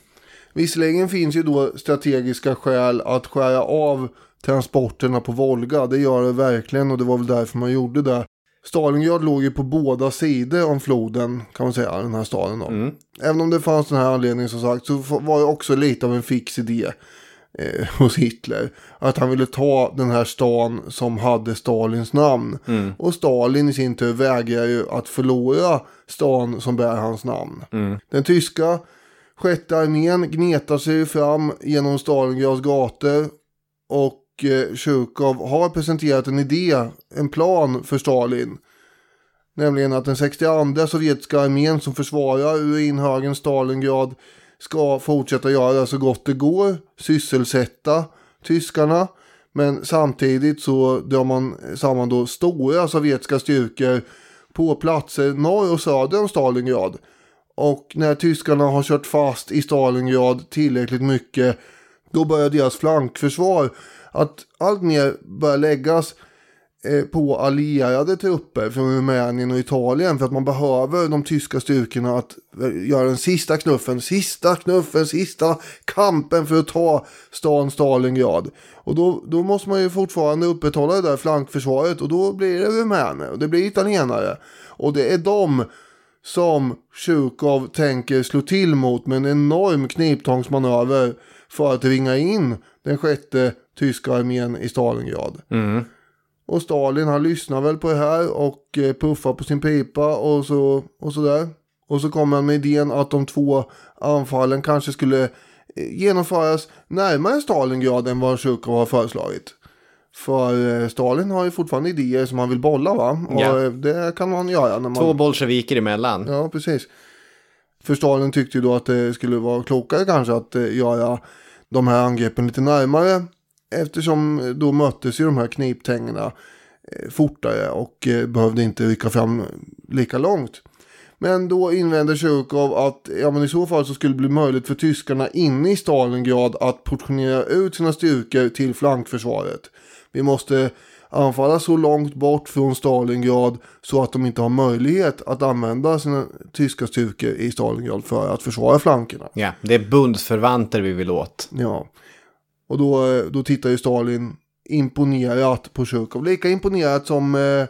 Visserligen finns ju då strategiska skäl att skära av transporterna på Volga. Det gör det verkligen och det var väl därför man gjorde det. Stalingrad låg ju på båda sidor om floden kan man säga, den här staden då. Mm. Även om det fanns den här anledningen som sagt så var det också lite av en fix idé eh, hos Hitler. Att han ville ta den här stan som hade Stalins namn. Mm. Och Stalin i sin tur vägrar ju att förlora stan som bär hans namn. Mm. Den tyska sjätte armén gnetar sig fram genom Stalingrads gator. Och eh, Tjurkov har presenterat en idé, en plan för Stalin. Nämligen att den 62 sovjetiska armén som försvarar urinhögen Stalingrad ska fortsätta göra så gott det går, sysselsätta tyskarna. Men samtidigt så drar man samman då stora sovjetiska styrkor på platser norr och söder om Stalingrad. Och när tyskarna har kört fast i Stalingrad tillräckligt mycket då börjar deras flankförsvar att allt mer börja läggas Eh, på allierade trupper från Rumänien och Italien för att man behöver de tyska styrkorna att eh, göra den sista knuffen, sista knuffen, sista kampen för att ta stan Stalingrad. Och då, då måste man ju fortfarande upprätthålla det där flankförsvaret och då blir det rumäner och det blir italienare. Och det är de som Tjurkov tänker slå till mot med en enorm kniptångsmanöver för att ringa in den sjätte tyska armén i Stalingrad. Mm. Och Stalin han lyssnar väl på det här och eh, puffar på sin pipa och så och sådär. Och så kommer han med idén att de två anfallen kanske skulle eh, genomföras närmare Stalingrad än vad Tjurkov har föreslagit. För eh, Stalin har ju fortfarande idéer som han vill bolla va? Och Ja. det kan man göra när man... Två bolsjeviker emellan. Ja, precis. För Stalin tyckte ju då att det skulle vara klokare kanske att göra de här angreppen lite närmare. Eftersom eh, då möttes ju de här kniptängerna eh, fortare och eh, behövde inte rycka fram lika långt. Men då invänder Tjurkov att ja, men i så fall så skulle det bli möjligt för tyskarna inne i Stalingrad att portionera ut sina styrkor till flankförsvaret. Vi måste anfalla så långt bort från Stalingrad så att de inte har möjlighet att använda sina tyska styrkor i Stalingrad för att försvara flankerna. Ja, det är bundsförvanter vi vill åt. Ja, och då, då tittar ju Stalin imponerat på Tjurkov. Lika imponerat som, eh,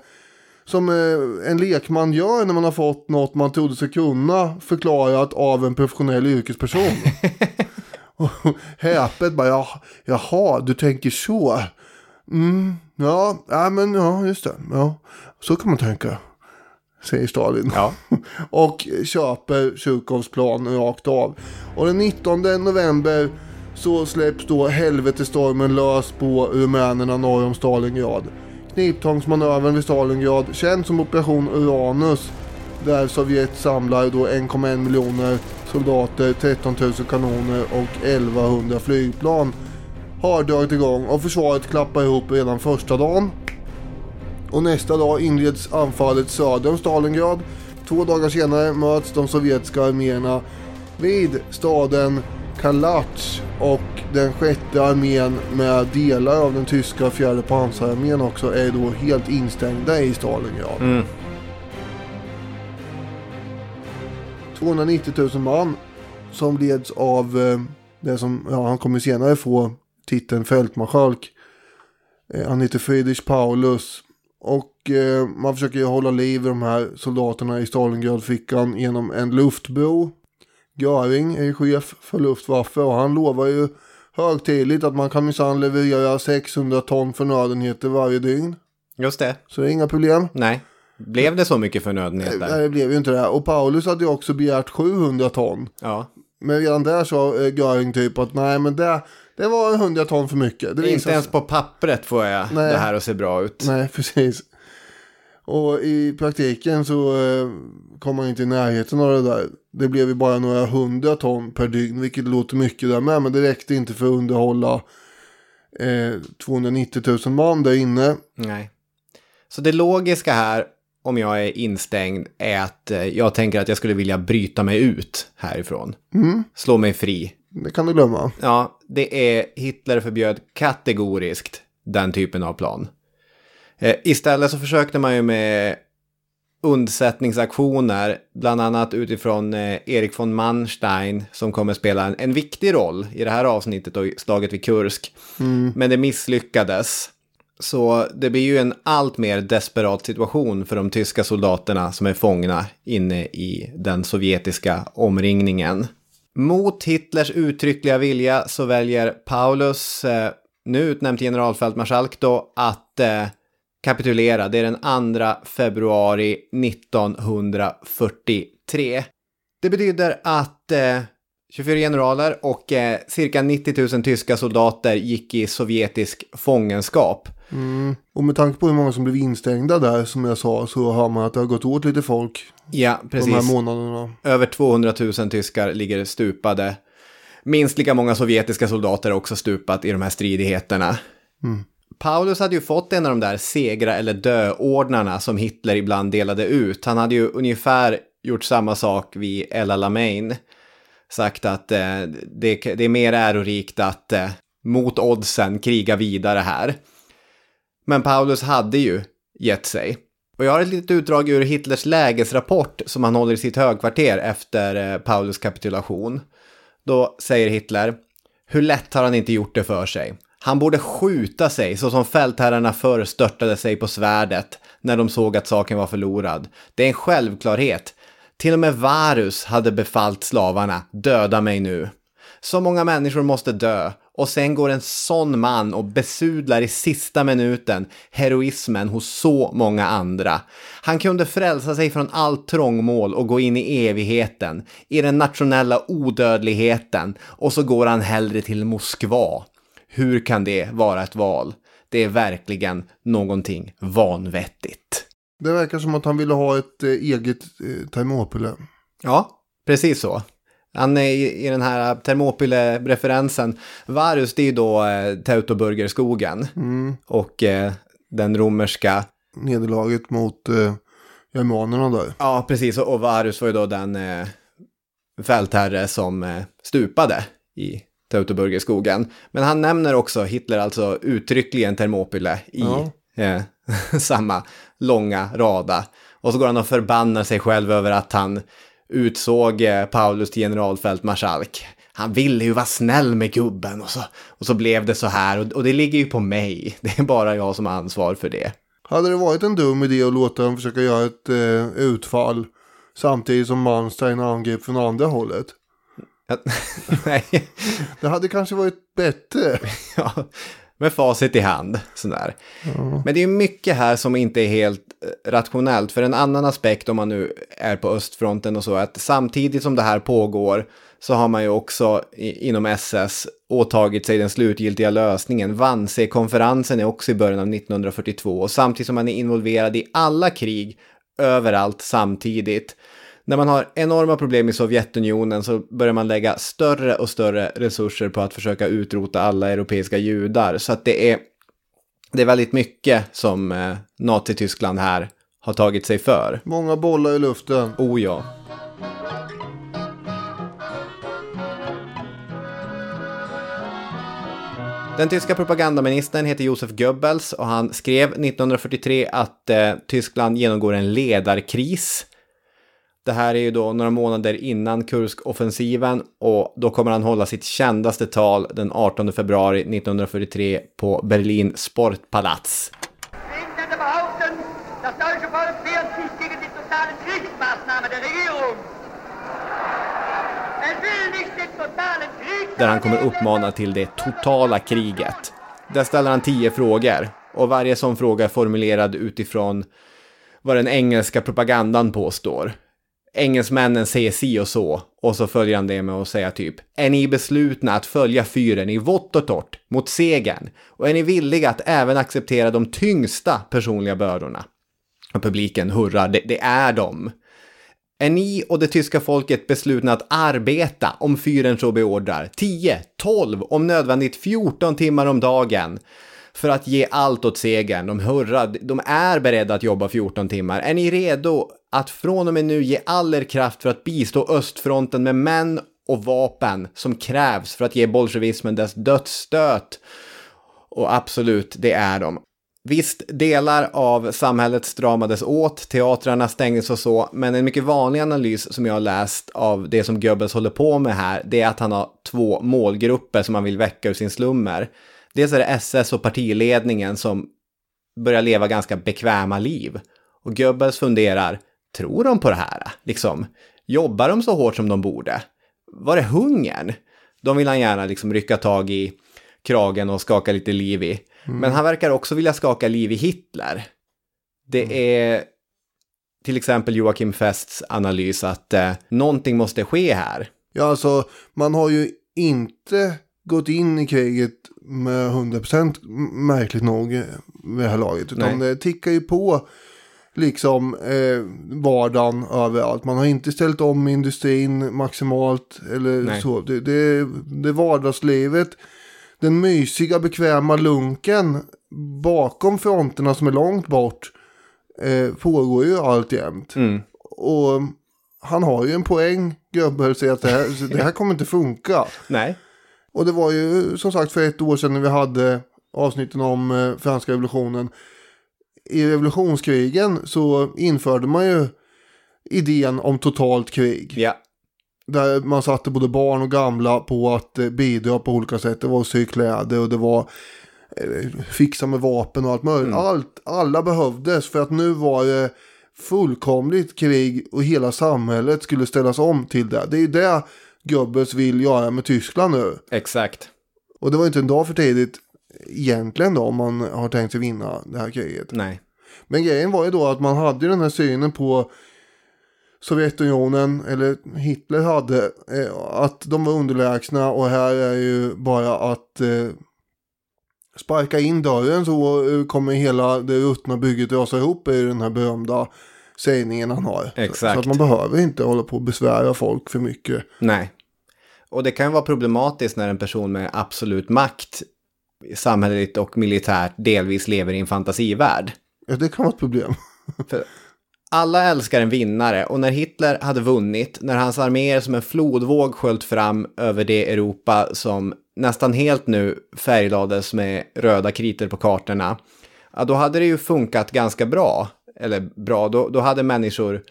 som eh, en lekman gör när man har fått något man trodde sig kunna förklarat av en professionell yrkesperson. Häpet bara, ja, jaha, du tänker så. Mm, ja, ja, men ja, just det. Ja, så kan man tänka. Säger Stalin. Ja. och köper Tjurkovs plan rakt av. Och den 19 november så släpps då helvetestormen lös på rumänerna norr om Stalingrad. Kniptångsmanövern vid Stalingrad, känd som Operation Uranus, där Sovjet samlar då 1,1 miljoner soldater, 13 000 kanoner och 1100 flygplan har dragit igång och försvaret klappar ihop redan första dagen. Och nästa dag inleds anfallet söder om Stalingrad. Två dagar senare möts de sovjetiska arméerna vid staden Kalach och den sjätte armén med delar av den tyska fjärde pansararmén också är då helt instängda i Stalingrad. Mm. 290 000 man som leds av eh, det som, ja han kommer senare få titeln fältmarskalk. Eh, han heter Friedrich Paulus. Och eh, man försöker hålla liv i de här soldaterna i Stalingradfickan genom en luftbro. Göring är ju chef för Luftwaffe och han lovar ju högtidligt att man kan minsann leverera 600 ton förnödenheter varje dygn. Just det. Så det är inga problem. Nej. Blev det så mycket förnödenheter? Nej, det blev ju inte det. Och Paulus hade ju också begärt 700 ton. Ja. Men redan där sa eh, Göring typ att nej men det, det var 100 ton för mycket. Det Inte ens på pappret får jag Nej. det här att se bra ut. Nej, precis. Och i praktiken så eh, kom man inte i närheten av det där. Det blev ju bara några hundra ton per dygn, vilket låter mycket där med. Men det räckte inte för att underhålla eh, 290 000 man där inne. Nej. Så det logiska här, om jag är instängd, är att eh, jag tänker att jag skulle vilja bryta mig ut härifrån. Mm, Slå mig fri. det kan du glömma. Ja, det är Hitler förbjöd kategoriskt den typen av plan. Eh, istället så försökte man ju med undsättningsaktioner, bland annat utifrån eh, Erik von Manstein som kommer spela en, en viktig roll i det här avsnittet och slaget vid Kursk. Men det misslyckades. Så det blir ju en allt mer desperat situation för de tyska soldaterna som är fångna inne i den sovjetiska omringningen. Mot Hitlers uttryckliga vilja så väljer Paulus, eh, nu utnämnd till generalfältmarskalk då, att eh, kapitulera. Det är den 2 februari 1943. Det betyder att eh, 24 generaler och eh, cirka 90 000 tyska soldater gick i sovjetisk fångenskap. Mm. Och med tanke på hur många som blev instängda där, som jag sa, så hör man att det har gått åt lite folk Ja, de här precis. månaderna. Över 200 000 tyskar ligger stupade. Minst lika många sovjetiska soldater har också stupat i de här stridigheterna. Mm. Paulus hade ju fått en av de där segra eller dö-ordnarna som Hitler ibland delade ut. Han hade ju ungefär gjort samma sak vid El Alamein. Sagt att eh, det, det är mer ärorikt att eh, mot oddsen kriga vidare här. Men Paulus hade ju gett sig. Och jag har ett litet utdrag ur Hitlers lägesrapport som han håller i sitt högkvarter efter eh, Paulus kapitulation. Då säger Hitler, hur lätt har han inte gjort det för sig? Han borde skjuta sig så som fältherrarna förr störtade sig på svärdet när de såg att saken var förlorad. Det är en självklarhet. Till och med Varus hade befallt slavarna, döda mig nu. Så många människor måste dö och sen går en sån man och besudlar i sista minuten heroismen hos så många andra. Han kunde frälsa sig från allt trångmål och gå in i evigheten, i den nationella odödligheten och så går han hellre till Moskva. Hur kan det vara ett val? Det är verkligen någonting vanvettigt. Det verkar som att han ville ha ett eh, eget eh, Thermopyle. Ja, precis så. Han är i, i den här Thermopyle-referensen. Varus, det är ju då eh, Teutoburgerskogen. Mm. Och eh, den romerska nederlaget mot eh, germanerna där. Ja, precis. Och Varus var ju då den eh, fältherre som eh, stupade i Teutoburgerskogen. Men han nämner också Hitler alltså uttryckligen Thermopyle i Ja. eh, samma långa rada. Och så går han och förbannar sig själv över att han utsåg eh, Paulus till generalfältmarskalk. Han ville ju vara snäll med gubben och så, och så blev det så här. Och, och det ligger ju på mig. Det är bara jag som har ansvar för det. Hade det varit en dum idé att låta dem försöka göra ett eh, utfall samtidigt som Manstein angrep från andra hållet? Nej. Det hade kanske varit bättre. ja, med facit i hand. Sådär. Men det är mycket här som inte är helt eh, rationellt. För en annan aspekt om man nu är på östfronten och så, att samtidigt som det här pågår så har man ju också i, inom SS åtagit sig den slutgiltiga lösningen. Wannsee-konferensen är också i början av 1942 och samtidigt som man är involverad i alla krig överallt samtidigt. När man har enorma problem i Sovjetunionen så börjar man lägga större och större resurser på att försöka utrota alla europeiska judar. Så att det är, det är väldigt mycket som eh, Nazityskland här har tagit sig för. Många bollar i luften. Oh ja. Den tyska propagandaministern heter Josef Goebbels och han skrev 1943 att eh, Tyskland genomgår en ledarkris. Det här är ju då några månader innan Kursk-offensiven och då kommer han hålla sitt kändaste tal den 18 februari 1943 på Berlin Sportpalats. Där han kommer uppmana till det totala kriget. Där ställer han tio frågor och varje sån fråga är formulerad utifrån vad den engelska propagandan påstår. Engelsmännen säger si och så och så följer han det med att säga typ Är ni beslutna att följa fyren i vått och torrt mot segern? Och är ni villiga att även acceptera de tyngsta personliga bördorna? Och publiken hurrar, det, det är de. Är ni och det tyska folket beslutna att arbeta om fyren så beordrar 10, 12, om nödvändigt 14 timmar om dagen för att ge allt åt segern? De hurrar, de är beredda att jobba 14 timmar. Är ni redo att från och med nu ge all er kraft för att bistå östfronten med män och vapen som krävs för att ge bolsjevismen dess dödsstöt? Och absolut, det är de. Visst, delar av samhället stramades åt, teatrarna stängdes och så, men en mycket vanlig analys som jag har läst av det som Goebbels håller på med här, det är att han har två målgrupper som han vill väcka ur sin slummer. Dels är det SS och partiledningen som börjar leva ganska bekväma liv. Och Goebbels funderar, tror de på det här? Liksom, jobbar de så hårt som de borde? Var det hungern? De vill han gärna liksom rycka tag i kragen och skaka lite liv i. Men han verkar också vilja skaka liv i Hitler. Det är till exempel Joakim Fests analys att eh, någonting måste ske här. Ja, alltså man har ju inte gått in i kriget med 100% märkligt nog eh, vid det här laget. Utan Nej. det tickar ju på liksom eh, vardagen överallt. Man har inte ställt om industrin maximalt eller Nej. så. Det, det, det vardagslivet, den mysiga bekväma lunken bakom fronterna som är långt bort eh, pågår ju alltjämt. Mm. Och han har ju en poäng, Goebbels, i att det här, det här kommer inte funka. Nej. Och det var ju som sagt för ett år sedan när vi hade avsnitten om eh, franska revolutionen. I revolutionskrigen så införde man ju idén om totalt krig. Ja. Där man satte både barn och gamla på att eh, bidra på olika sätt. Det var att sy kläder och det var eh, fixa med vapen och allt möjligt. Allt, alla behövdes för att nu var det fullkomligt krig och hela samhället skulle ställas om till det. Det är ju det Goebbels vill göra med Tyskland nu. Exakt. Och det var inte en dag för tidigt egentligen då om man har tänkt sig vinna det här kriget. Nej. Men grejen var ju då att man hade ju den här synen på Sovjetunionen, eller Hitler hade, eh, att de var underlägsna och här är ju bara att eh, sparka in dörren så eh, kommer hela det ruttna bygget rasa ihop i den här berömda sägningen han har. Exakt. så att man behöver inte hålla på och besvära folk för mycket. Nej. Och det kan vara problematiskt när en person med absolut makt samhälleligt och militärt delvis lever i en fantasivärld. Ja, det kan vara ett problem. För alla älskar en vinnare och när Hitler hade vunnit, när hans arméer som en flodvåg sköljt fram över det Europa som nästan helt nu färglades med röda kriter på kartorna, ja, då hade det ju funkat ganska bra. Eller bra, då, då hade människor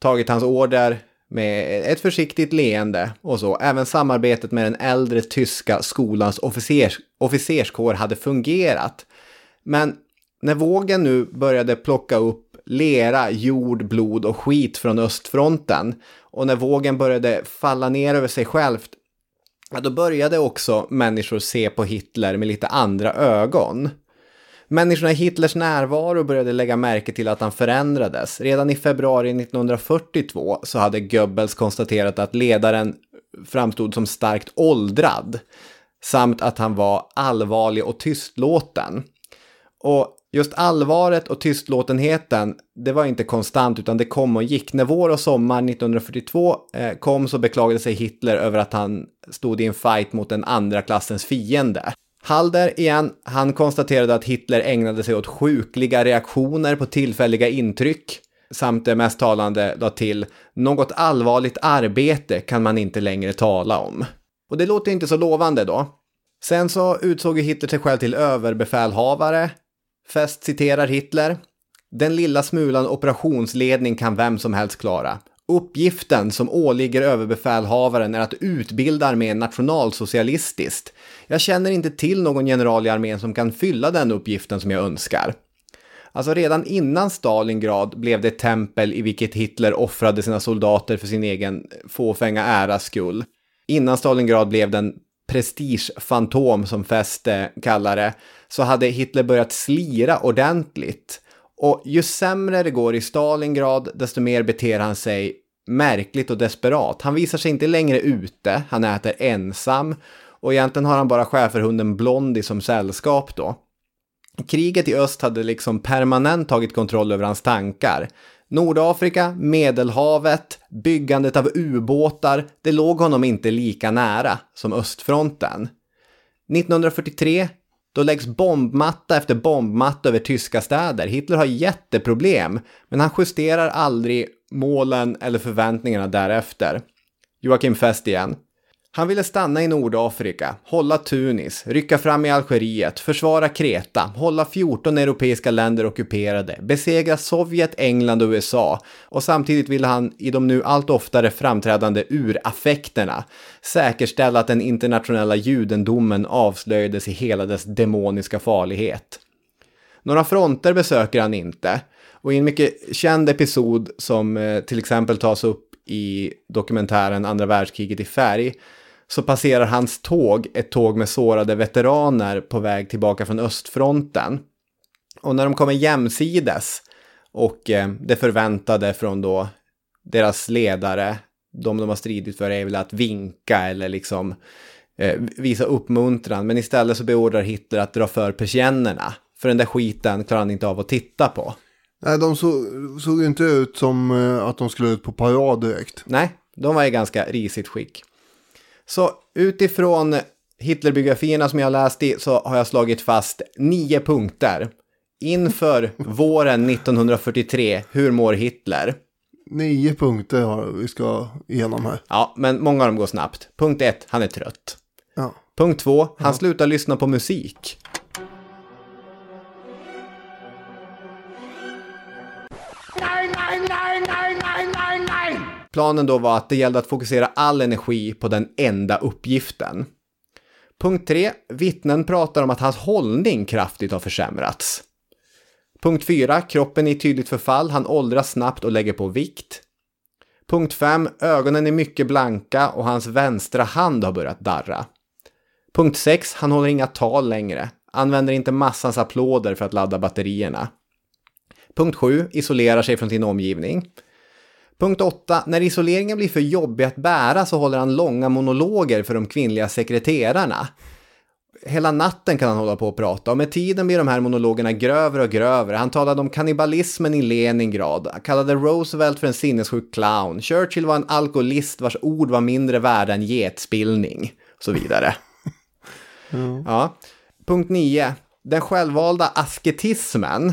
tagit hans order med ett försiktigt leende och så. Även samarbetet med den äldre tyska skolans officers, officerskår hade fungerat. Men när vågen nu började plocka upp lera, jord, blod och skit från östfronten och när vågen började falla ner över sig självt, då började också människor se på Hitler med lite andra ögon. Människorna i Hitlers närvaro började lägga märke till att han förändrades. Redan i februari 1942 så hade Goebbels konstaterat att ledaren framstod som starkt åldrad samt att han var allvarlig och tystlåten. Och just allvaret och tystlåtenheten, det var inte konstant utan det kom och gick. När vår och sommar 1942 eh, kom så beklagade sig Hitler över att han stod i en fight mot en andra klassens fiende. Halder igen, han konstaterade att Hitler ägnade sig åt sjukliga reaktioner på tillfälliga intryck samt det mest talande la till något allvarligt arbete kan man inte längre tala om. Och det låter inte så lovande då. Sen så utsåg ju Hitler sig själv till överbefälhavare. Fest citerar Hitler. Den lilla smulan operationsledning kan vem som helst klara. Uppgiften som åligger överbefälhavaren är att utbilda armén nationalsocialistiskt. Jag känner inte till någon general i armén som kan fylla den uppgiften som jag önskar. Alltså redan innan Stalingrad blev det ett tempel i vilket Hitler offrade sina soldater för sin egen fåfänga äras skull. Innan Stalingrad blev den prestigefantom som Feste kallar det, så hade Hitler börjat slira ordentligt. Och ju sämre det går i Stalingrad, desto mer beter han sig märkligt och desperat. Han visar sig inte längre ute, han äter ensam och egentligen har han bara schäferhunden Blondie som sällskap då. Kriget i öst hade liksom permanent tagit kontroll över hans tankar. Nordafrika, Medelhavet, byggandet av ubåtar, det låg honom inte lika nära som östfronten. 1943, då läggs bombmatta efter bombmatta över tyska städer. Hitler har jätteproblem, men han justerar aldrig målen eller förväntningarna därefter. Joakim Fest igen. Han ville stanna i Nordafrika, hålla Tunis, rycka fram i Algeriet, försvara Kreta, hålla 14 europeiska länder ockuperade, besegra Sovjet, England och USA och samtidigt ville han i de nu allt oftare framträdande uraffekterna säkerställa att den internationella judendomen avslöjades i hela dess demoniska farlighet. Några fronter besöker han inte och i en mycket känd episod som eh, till exempel tas upp i dokumentären Andra världskriget i färg så passerar hans tåg ett tåg med sårade veteraner på väg tillbaka från östfronten. Och när de kommer jämsides och eh, det förväntade från då deras ledare, de de har stridit för är väl att vinka eller liksom eh, visa uppmuntran. Men istället så beordrar Hitler att dra för persiennerna. För den där skiten klarar han inte av att titta på. Nej, de så, såg ju inte ut som eh, att de skulle ut på parad direkt. Nej, de var i ganska risigt skick. Så utifrån Hitlerbiografierna som jag har läst i så har jag slagit fast nio punkter. Inför våren 1943, hur mår Hitler? Nio punkter har vi ska igenom här. Ja, men många av dem går snabbt. Punkt ett, han är trött. Ja. Punkt två, han slutar lyssna på musik. Planen då var att det gällde att fokusera all energi på den enda uppgiften. Punkt 3. Vittnen pratar om att hans hållning kraftigt har försämrats. Punkt 4. Kroppen är i tydligt förfall, han åldras snabbt och lägger på vikt. Punkt 5. Ögonen är mycket blanka och hans vänstra hand har börjat darra. Punkt 6. Han håller inga tal längre. Använder inte massans applåder för att ladda batterierna. Punkt 7. Isolerar sig från sin omgivning. Punkt 8. När isoleringen blir för jobbig att bära så håller han långa monologer för de kvinnliga sekreterarna. Hela natten kan han hålla på och prata och med tiden blir de här monologerna grövre och grövre. Han talade om kannibalismen i Leningrad, kallade Roosevelt för en sinnessjuk clown, Churchill var en alkoholist vars ord var mindre värda än getspillning, och så vidare. Ja. Punkt 9. Den självvalda asketismen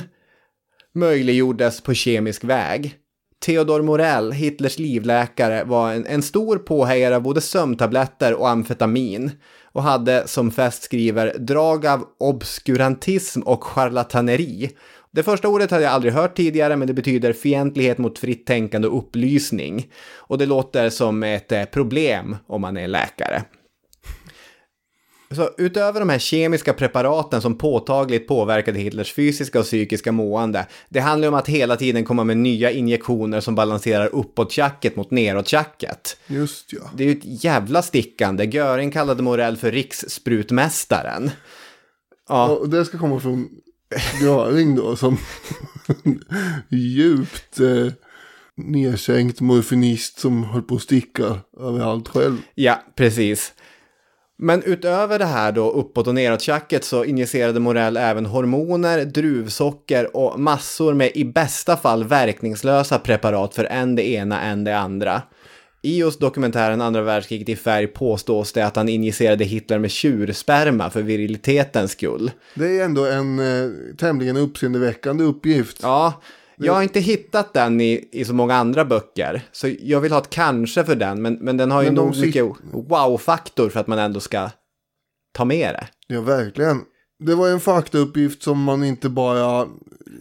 möjliggjordes på kemisk väg. Theodor Morell, Hitlers livläkare, var en, en stor påhejare av både sömntabletter och amfetamin och hade, som Fest skriver, drag av obskurantism och charlataneri. Det första ordet hade jag aldrig hört tidigare, men det betyder fientlighet mot fritt tänkande och upplysning. Och det låter som ett eh, problem om man är läkare. Så utöver de här kemiska preparaten som påtagligt påverkade Hitlers fysiska och psykiska mående, det handlar om att hela tiden komma med nya injektioner som balanserar uppåt-tjacket mot neråt-tjacket. Just ja. Det är ju ett jävla stickande. Göring kallade Morell för rikssprutmästaren. Ja. Och det ska komma från Göring då som djupt eh, nedsänkt morfinist som höll på att sticka överallt själv. Ja, precis. Men utöver det här då uppåt och neråt tjacket så injicerade Morell även hormoner, druvsocker och massor med i bästa fall verkningslösa preparat för en det ena, en det andra. I just dokumentären Andra världskriget i färg påstås det att han injicerade Hitler med tjursperma för virilitetens skull. Det är ändå en eh, tämligen uppseendeväckande uppgift. Ja, jag har inte hittat den i, i så många andra böcker. Så jag vill ha ett kanske för den, men, men den har ju Men de nog mycket wow-faktor för att man ändå ska ta med det. Ja, verkligen. Det var en faktauppgift som man inte bara,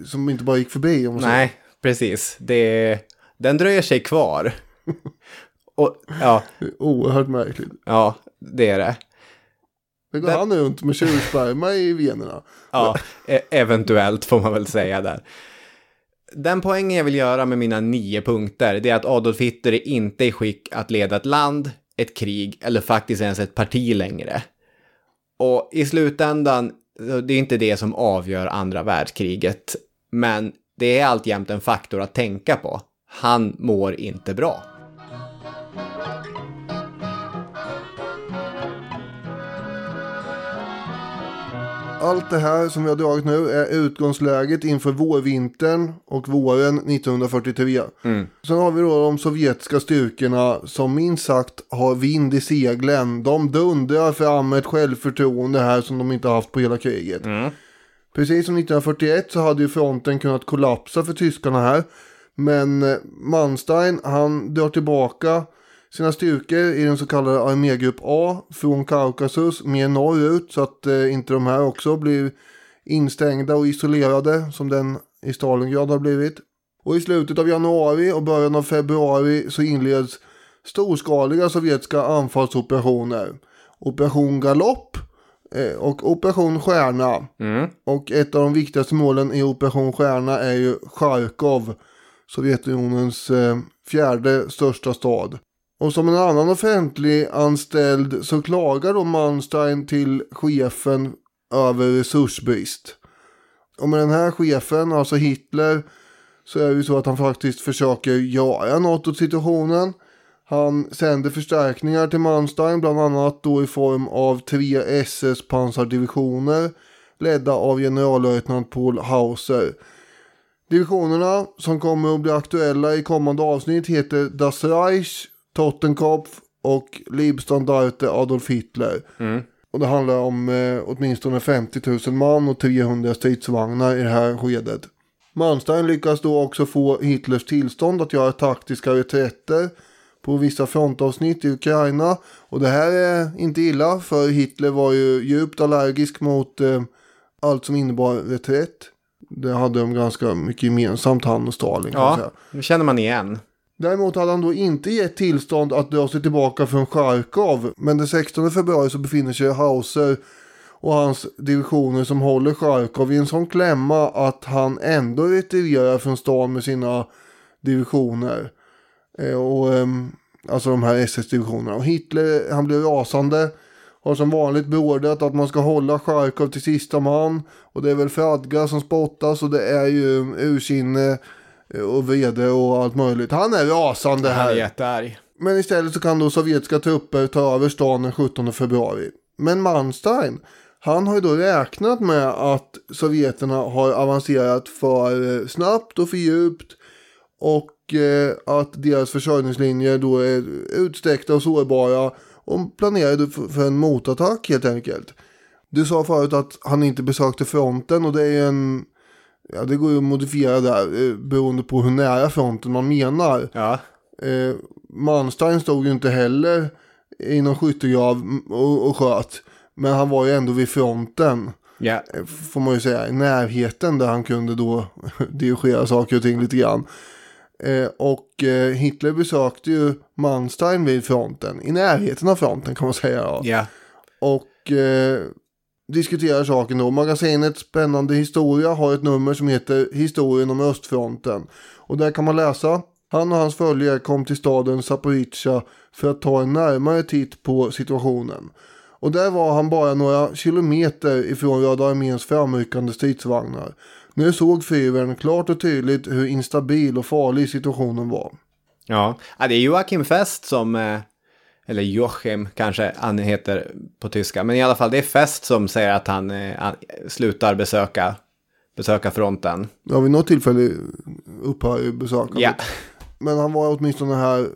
som inte bara gick förbi. Om man säger. Nej, precis. Det, den dröjer sig kvar. Och, ja, Det är oerhört märkligt. ja, det är det. Det går han runt med tjursperma i venerna. Ja, e- eventuellt får man väl säga där. Den poängen jag vill göra med mina nio punkter, det är att Adolf Hitler är inte i skick att leda ett land, ett krig eller faktiskt ens ett parti längre. Och i slutändan, det är inte det som avgör andra världskriget, men det är alltjämt en faktor att tänka på. Han mår inte bra. Allt det här som vi har dragit nu är utgångsläget inför vårvintern och våren 1943. Sen har vi då de sovjetiska styrkorna som minst sagt har vind i seglen. De dundrar fram ett självförtroende här som de inte haft på hela kriget. Precis som 1941 så hade ju fronten kunnat kollapsa för tyskarna här. Men eh, Manstein han drar tillbaka sina styrkor i den så kallade armégrupp A från Kaukasus mer norrut så att eh, inte de här också blir instängda och isolerade som den i Stalingrad har blivit. Och i slutet av januari och början av februari så inleds storskaliga sovjetiska anfallsoperationer. Operation Galopp eh, och Operation Stjärna. Och ett av de viktigaste målen i Operation Stjärna är ju Charkov, Sovjetunionens eh, fjärde största stad. Och som en annan offentlig anställd så klagar då Manstein till chefen över resursbrist. Och med den här chefen, alltså Hitler, så är det ju så att han faktiskt försöker göra något åt situationen. Han sänder förstärkningar till Manstein, bland annat då i form av tre SS pansardivisioner ledda av generallöjtnant Paul Hauser. Divisionerna som kommer att bli aktuella i kommande avsnitt heter Das Reich, Tottenkopf och Liebstandarte Adolf Hitler. Och det handlar om eh, åtminstone 50 000 man och 300 stridsvagnar i det här skedet. Manstein lyckas då också få Hitlers tillstånd att göra taktiska reträtter på vissa frontavsnitt i Ukraina. Och det här är inte illa för Hitler var ju djupt allergisk mot eh, allt som innebar reträtt. Det hade de ganska mycket gemensamt han och Stalin. Ja, nu känner man igen. Däremot hade han då inte gett tillstånd att dra sig tillbaka från Charkov. Men den 16 februari så befinner sig Hauser och hans divisioner som håller Charkov i en sån klämma att han ändå retirerar från stan med sina divisioner. Eh, och, ehm, alltså de här SS-divisionerna. Och Hitler han blir rasande. Har som vanligt beordrat att man ska hålla Charkov till sista man. Och det är väl Fradga som spottas och det är ju um, ursinne och vrede och allt möjligt. Han är rasande Han är här. jättearg. Men istället så kan då sovjetiska trupper ta över stan den 17 februari. Men Manstein, han har ju då räknat med att sovjeterna har avancerat för eh, snabbt och för djupt. Och eh, att deras försörjningslinjer då är utsträckta och sårbara. Och planerade för, för en motattack helt enkelt. Du sa förut att han inte besökte fronten och det är ju en Ja, det går ju att modifiera där eh, beroende på hur nära fronten man menar. Ja. Eh, Manstein stod ju inte heller i någon skyttegrav och, och sköt. Men han var ju ändå vid fronten. Ja. Eh, Får man ju säga. I närheten där han kunde då dirigera saker och ting lite grann. Eh, och eh, Hitler besökte ju Manstein vid fronten. I närheten av fronten kan man säga. Ja. Och eh, diskuterar saken då. Magasinet Spännande historia har ett nummer som heter Historien om östfronten. Och där kan man läsa. Han och hans följare kom till staden Zaporizjzja för att ta en närmare titt på situationen. Och där var han bara några kilometer ifrån Röda arméns framryckande stridsvagnar. Nu såg fyren klart och tydligt hur instabil och farlig situationen var. Ja, det är Joakim Fest som, eh, eller Joachim kanske han heter på tyska, men i alla fall det är Fest som säger att han, eh, han slutar besöka, besöka fronten. Ja, vid något tillfälle upphör besökandet. Ja. Men han var åtminstone här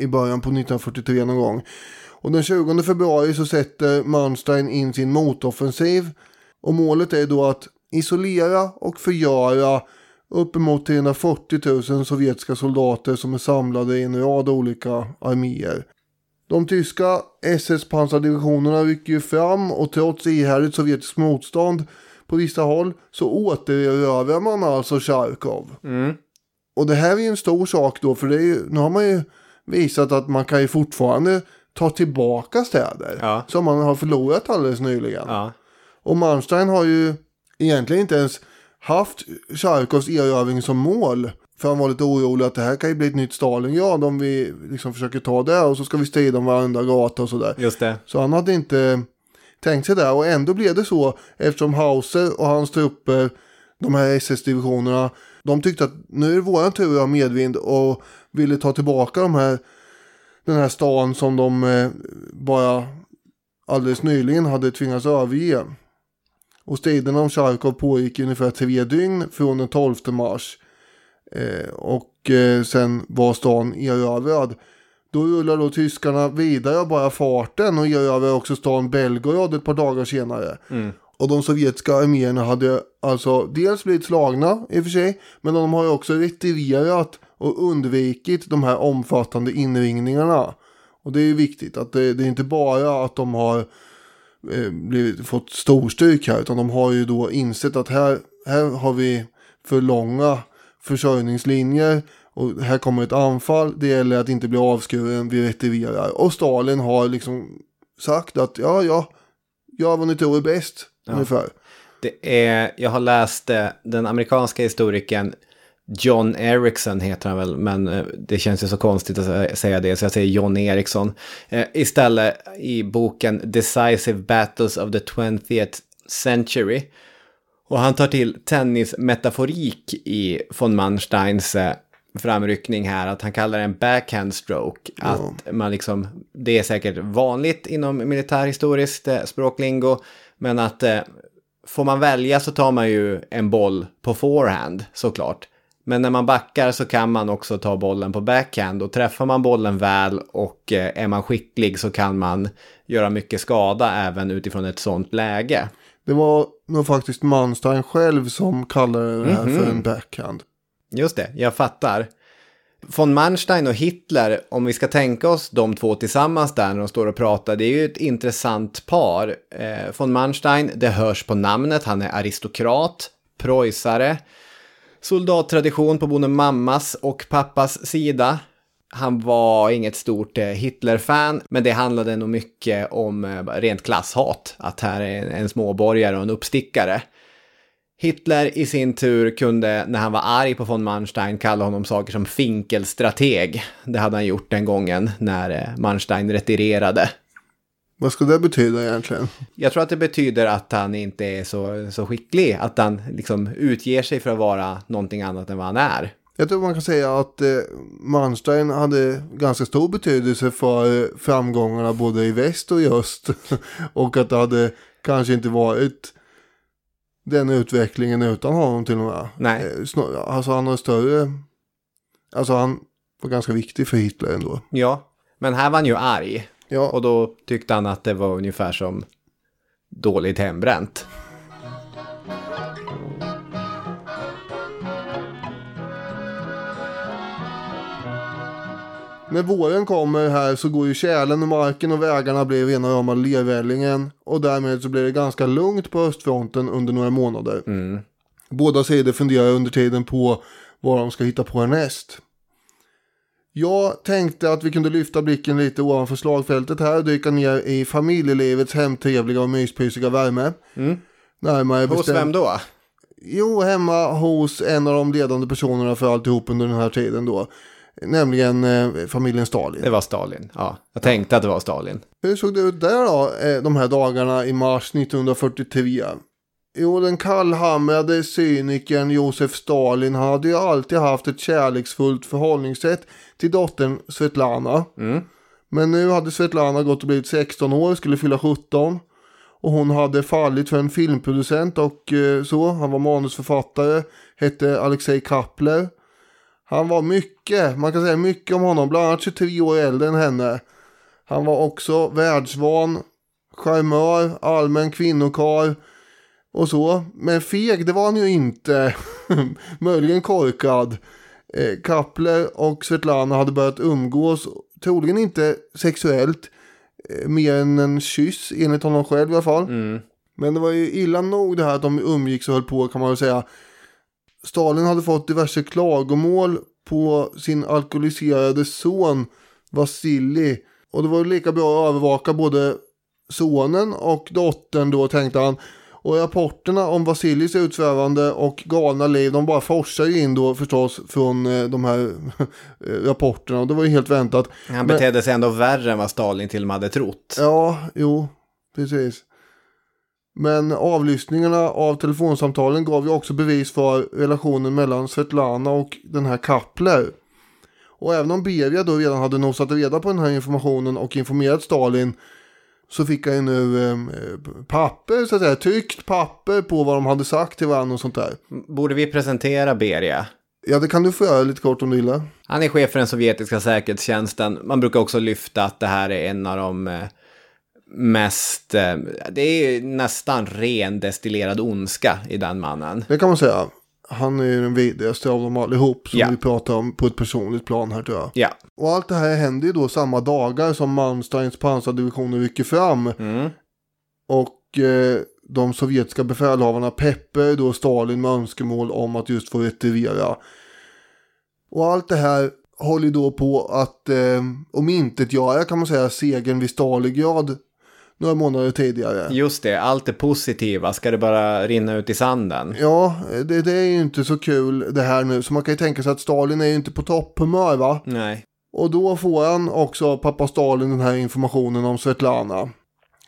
i början på 1943 någon gång. Och den 20 februari så sätter Manstein in sin motoffensiv. Och målet är då att isolera och förgöra uppemot 340 000 sovjetiska soldater som är samlade i en rad olika arméer. De tyska SS-pansardivisionerna rycker ju fram och trots ihärdigt sovjetiskt motstånd på vissa håll så återerövrar man alltså Charkov. Mm. Och det här är ju en stor sak då för det är ju, nu har man ju visat att man kan ju fortfarande ta tillbaka städer Ja. som man har förlorat alldeles nyligen. Ja. Och Manstein har ju egentligen inte ens haft Charkovs erövring som mål. För han var lite orolig att det här kan ju bli ett nytt Stalingrad om vi liksom försöker ta det och så ska vi strida om varenda gata och sådär. Just det. Så han hade inte tänkt sig det och ändå blev det så eftersom Hauser och hans trupper, de här SS-divisionerna, de tyckte att nu är det våran tur att ha medvind och ville ta tillbaka de här, den här stan som de eh, bara alldeles nyligen hade tvingats överge. Och striderna om Charkov pågick i ungefär tre dygn från den 12 mars. Eh, och eh, sen var stan erövrad. Då rullar då tyskarna vidare av bara farten och erövrar också stan Belgorod ett par dagar senare. Mm. Och de sovjetiska arméerna hade alltså dels blivit slagna i och för sig, men de har ju också retirerat och undvikit de här omfattande inringningarna. Och det är ju viktigt att det, det är inte bara att de har eh, blivit, fått storstryk här, utan de har ju då insett att här, här har vi för långa försörjningslinjer och här kommer ett anfall, det gäller att inte bli avskuren, vi retirerar. Och Stalin har liksom sagt att ja, ja, gör vad ni tror är bäst, ungefär. Det är, jag har läst eh, den amerikanska historikern John Erickson heter han väl, men eh, det känns ju så konstigt att sä- säga det, så jag säger John Eriksson. Eh, istället i boken Decisive Battles of the 20th Century. Och han tar till tennismetaforik i von Mansteins eh, framryckning här, att han kallar det en backhand stroke. Att man liksom, det är säkert vanligt inom militärhistoriskt eh, språklingo, men att eh, får man välja så tar man ju en boll på forehand såklart. Men när man backar så kan man också ta bollen på backhand och träffar man bollen väl och är man skicklig så kan man göra mycket skada även utifrån ett sånt läge. Det var nog faktiskt Manstein själv som kallade det här Mhm. för en backhand. Just det, jag fattar. Von Manstein och Hitler, om vi ska tänka oss de två tillsammans där när de står och pratar, det är ju ett intressant par. Eh, von Manstein, det hörs på namnet, han är aristokrat, preussare, soldattradition på både mammas och pappas sida. Han var inget stort eh, Hitler-fan, men det handlade nog mycket om eh, rent klasshat. Att här är en, småborgare och en uppstickare. Hitler i sin tur kunde, när han var arg på von Manstein, kalla honom saker som finkelstrateg. Det hade han gjort den gången när eh, Manstein retirerade. Vad ska det betyda egentligen? Jag tror att det betyder att han inte är så, så skicklig, att han liksom utger sig för att vara någonting annat än vad han är. Jag tror man kan säga att eh, Manstein hade ganska stor betydelse för eh, framgångarna både i väst och i öst. och att det hade kanske inte varit den utvecklingen utan honom till och med. Nej. Eh, alltså han har större... Alltså han var ganska viktig för Hitler ändå. Ja, men här var han ju arg. Ja. Och då tyckte han att det var ungefär som dåligt hembränt. När våren kommer här så går ju tjälen och marken och vägarna blir rena rama lervällingen. Och därmed så blir det ganska lugnt på östfronten under några månader. Båda sidor funderar under tiden på vad de ska hitta på härnäst. Jag tänkte att vi kunde lyfta blicken lite ovanför slagfältet här och dyka ner i familjelivets hemtrevliga och myspysiga värme. Närmare Hos bestämt- vem då? Jo, hemma hos en av de ledande personerna för alltihop under den här tiden då. Nämligen eh, familjen Stalin. Det var Stalin. Ja, jag tänkte att det var Stalin. Hur såg det ut där då, eh, de här dagarna i mars 1943? Jo, den kallhamrade cynikern Josef Stalin hade ju alltid haft ett kärleksfullt förhållningssätt till dottern Svetlana. Men nu hade Svetlana gått och blivit 16 år, skulle fylla 17. Och hon hade fallit för en filmproducent och eh, så. Han var manusförfattare, hette Alexej Kapler. Han var mycket, man kan säga mycket om honom, bland annat 23 år äldre än henne. Han var också världsvan, charmör, allmän kvinnokar och så. Men feg, det var han ju inte. Möjligen korkad. Eh, Kapler och Svetlana hade börjat umgås, troligen inte sexuellt, eh, mer än en kyss enligt honom själv i alla fall. Men det var ju illa nog det här att de umgicks och höll på kan man väl säga. Stalin hade fått diverse klagomål på sin alkoholiserade son Vasilij. Och det var lika bra att övervaka både sonen och dottern då tänkte han. Och rapporterna om Vasilijs utsvävande och galna liv de bara forsar ju in då förstås från eh, de här eh, rapporterna. Och det var ju helt väntat. Han Men- betedde sig ändå värre än vad Stalin till och med hade trott. Ja, jo, precis. Men avlyssningarna av telefonsamtalen gav ju också bevis för relationen mellan Svetlana och den här Kapler. Och även om Beria då redan hade nosat reda på den här informationen och informerat Stalin så fick han ju nu eh, papper, så att säga, tryckt papper på vad de hade sagt till varandra och sånt där. Borde vi presentera Beria? Ja, det kan du få göra lite kort om du gillar. Han är chef för den sovjetiska säkerhetstjänsten. Man brukar också lyfta att det här är en av de eh, mest... Eh, det är nästan ren destillerad ondska i den mannen. Det kan man säga. Han är ju den vidrigaste av dem allihop som Ja. vi pratar om på ett personligt plan här tror jag. Ja. Och allt det här händer ju då samma dagar som Mansteins pansardivisioner rycker fram. Och eh, de sovjetiska befälhavarna peppar då Stalin med önskemål om att just få retirera. Och allt det här håller då på att eh, omintetgöra kan man säga segern vid Stalingrad några månader tidigare. Just det, allt det positiva, ska det bara rinna ut i sanden? Ja, det, det är ju inte så kul det här nu. Så man kan ju tänka sig att Stalin är ju inte på topphumör va? Nej. Och då får han också pappa Stalin den här informationen om Svetlana.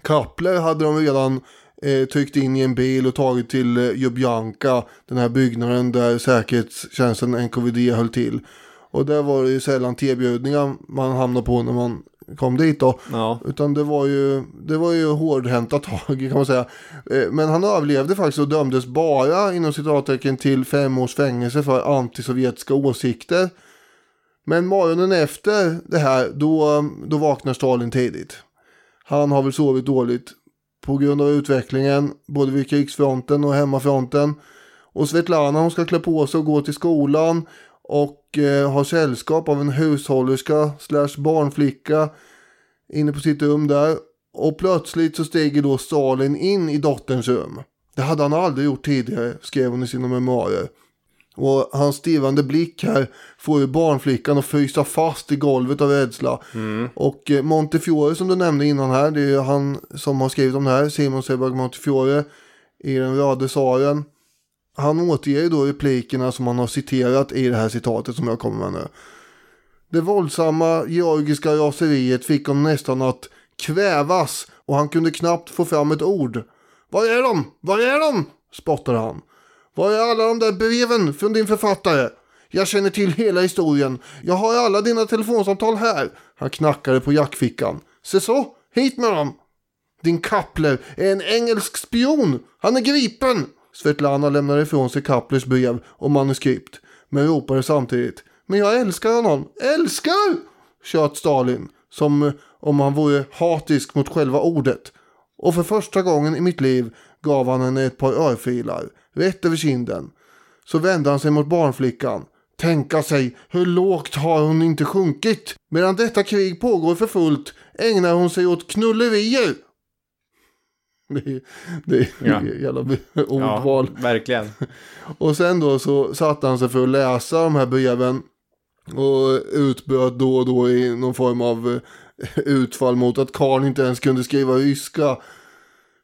Kapler hade de redan eh, tryckt in i en bil och tagit till eh, Ljubljanka, den här byggnaden där säkerhetstjänsten NKVD höll till. Och där var det ju sällan tebjudningar man hamnade på när man kom dit då. Ja. Utan det var ju, det var ju hårdhänta tag kan man säga. Eh, Men han överlevde faktiskt och dömdes bara inom citattecken till fem års fängelse för antisovjetiska åsikter. Men morgonen efter det här, då, då vaknar Stalin tidigt. Han har väl sovit dåligt på grund av utvecklingen, både vid krigsfronten och hemmafronten. Och Svetlana hon ska klä på sig och gå till skolan och eh, ha sällskap av en hushållerska slash barnflicka inne på sitt rum där. Och plötsligt så stiger då Stalin in i dotterns rum. Det hade han aldrig gjort tidigare, skrev hon i sina memoarer. Och hans stirrande blick här får ju barnflickan att frysa fast i golvet av rädsla. Och eh, Montefiore som du nämnde innan här, det är ju han som har skrivit om det här, Simon Sebag Montefiore i den röde saren. Han återger ju då replikerna som han har citerat i det här citatet som jag kommer med nu. Det våldsamma georgiska raseriet fick honom nästan att kvävas och han kunde knappt få fram ett ord. Var är de? Var är de? spottade han. Var är alla de där breven från din författare? Jag känner till hela historien. Jag har alla dina telefonsamtal här. Han knackade på jackfickan. Se så, hit med dem. Din Kapler är en engelsk spion. Han är gripen. Svetlana lämnade ifrån sig Kaplers brev och manuskript. Men ropade samtidigt. Men jag älskar honom. Älskar! Tjöt Stalin. Som eh, om han vore hatisk mot själva ordet. Och för första gången i mitt liv gav han henne ett par örfilar. Rätt över kinden. Så vände han sig mot barnflickan. tänka sig hur lågt har hon inte sjunkit. Medan detta krig pågår för fullt ägnar hon sig åt knullerier. Det är, det är Ja. jävla ordval. Ja, verkligen. Och sen då så satte han sig för att läsa de här breven. Och utbröt då och då i någon form av eh, utfall mot att Karl inte ens kunde skriva ryska.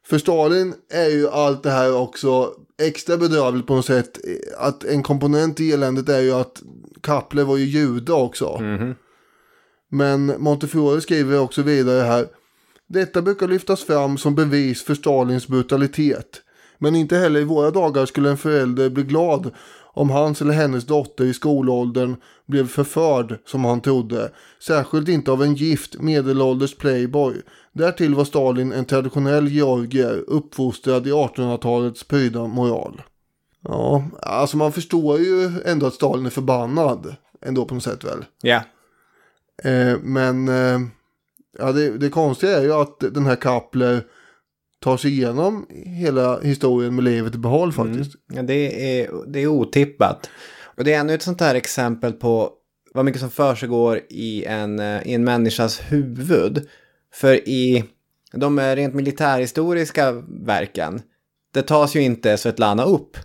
För Stalin är ju allt det här också extra bedrövligt på något sätt. Att en komponent i eländet är ju att Kapler var ju jude också. Men Montefiore skriver också vidare här. Detta brukar lyftas fram som bevis för Stalins brutalitet. Men inte heller i våra dagar skulle en förälder bli glad om hans eller hennes dotter i skolåldern blev förförd som han trodde. Särskilt inte av en gift medelålders playboy. Därtill var Stalin en traditionell georgier uppfostrad i 1800-talets pryda moral. Ja, alltså man förstår ju ändå att Stalin är förbannad. Ändå på något sätt väl. Ja. Eh, men eh, ja, det, det konstiga är ju att den här Kapler tar sig igenom hela historien med livet i behåll faktiskt. Ja, det, är, det är otippat. Och det är ännu ett sånt här exempel på vad mycket som försiggår i en, eh, i en människas huvud. För i de rent militärhistoriska verken, det tas ju inte Svetlana upp.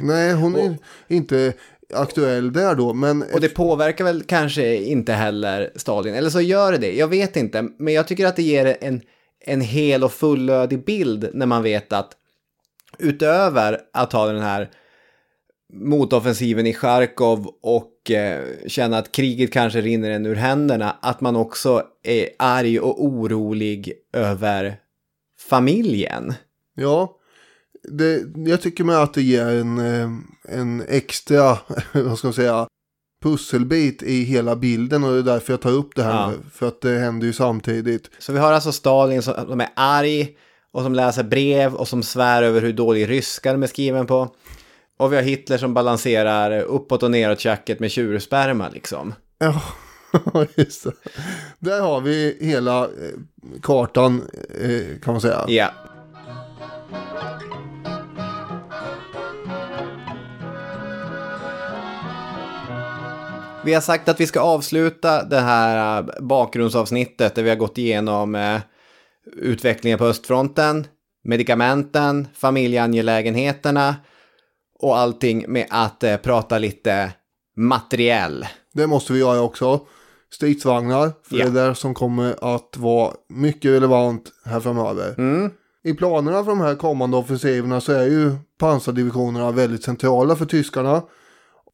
Nej, hon är inte aktuell där då, men... Och det påverkar väl kanske inte heller Stalin, eller så gör det det, jag vet inte. Men jag tycker att det ger en, en hel och fullödig bild när man vet att utöver att ha den här motoffensiven i Charkov och eh, känna att kriget kanske rinner en ur händerna, att man också är arg och orolig över familjen. Ja, det, jag tycker med att det ger en, eh, en extra, vad ska man säga, pusselbit i hela bilden och det är därför jag tar upp det här Ja. nu. För att det händer ju samtidigt. Så vi har alltså Stalin som, som är arg och som läser brev och som svär över hur dålig ryska de är skriven på. Och vi har Hitler som balanserar uppåt och neråt tjacket med tjursperma liksom. Ja, just det. Där har vi hela eh, kartan eh, kan man säga. Ja. Vi har sagt att vi ska avsluta det här eh, bakgrundsavsnittet där vi har gått igenom eh, utvecklingen på östfronten, medikamenten, familjeangelägenheterna och allting med att eh, prata lite materiell. Det måste vi göra också. Stridsvagnar, för Ja. det är där som kommer att vara mycket relevant här framöver. Mm. I planerna för de här kommande offensiverna så är ju pansardivisionerna väldigt centrala för tyskarna.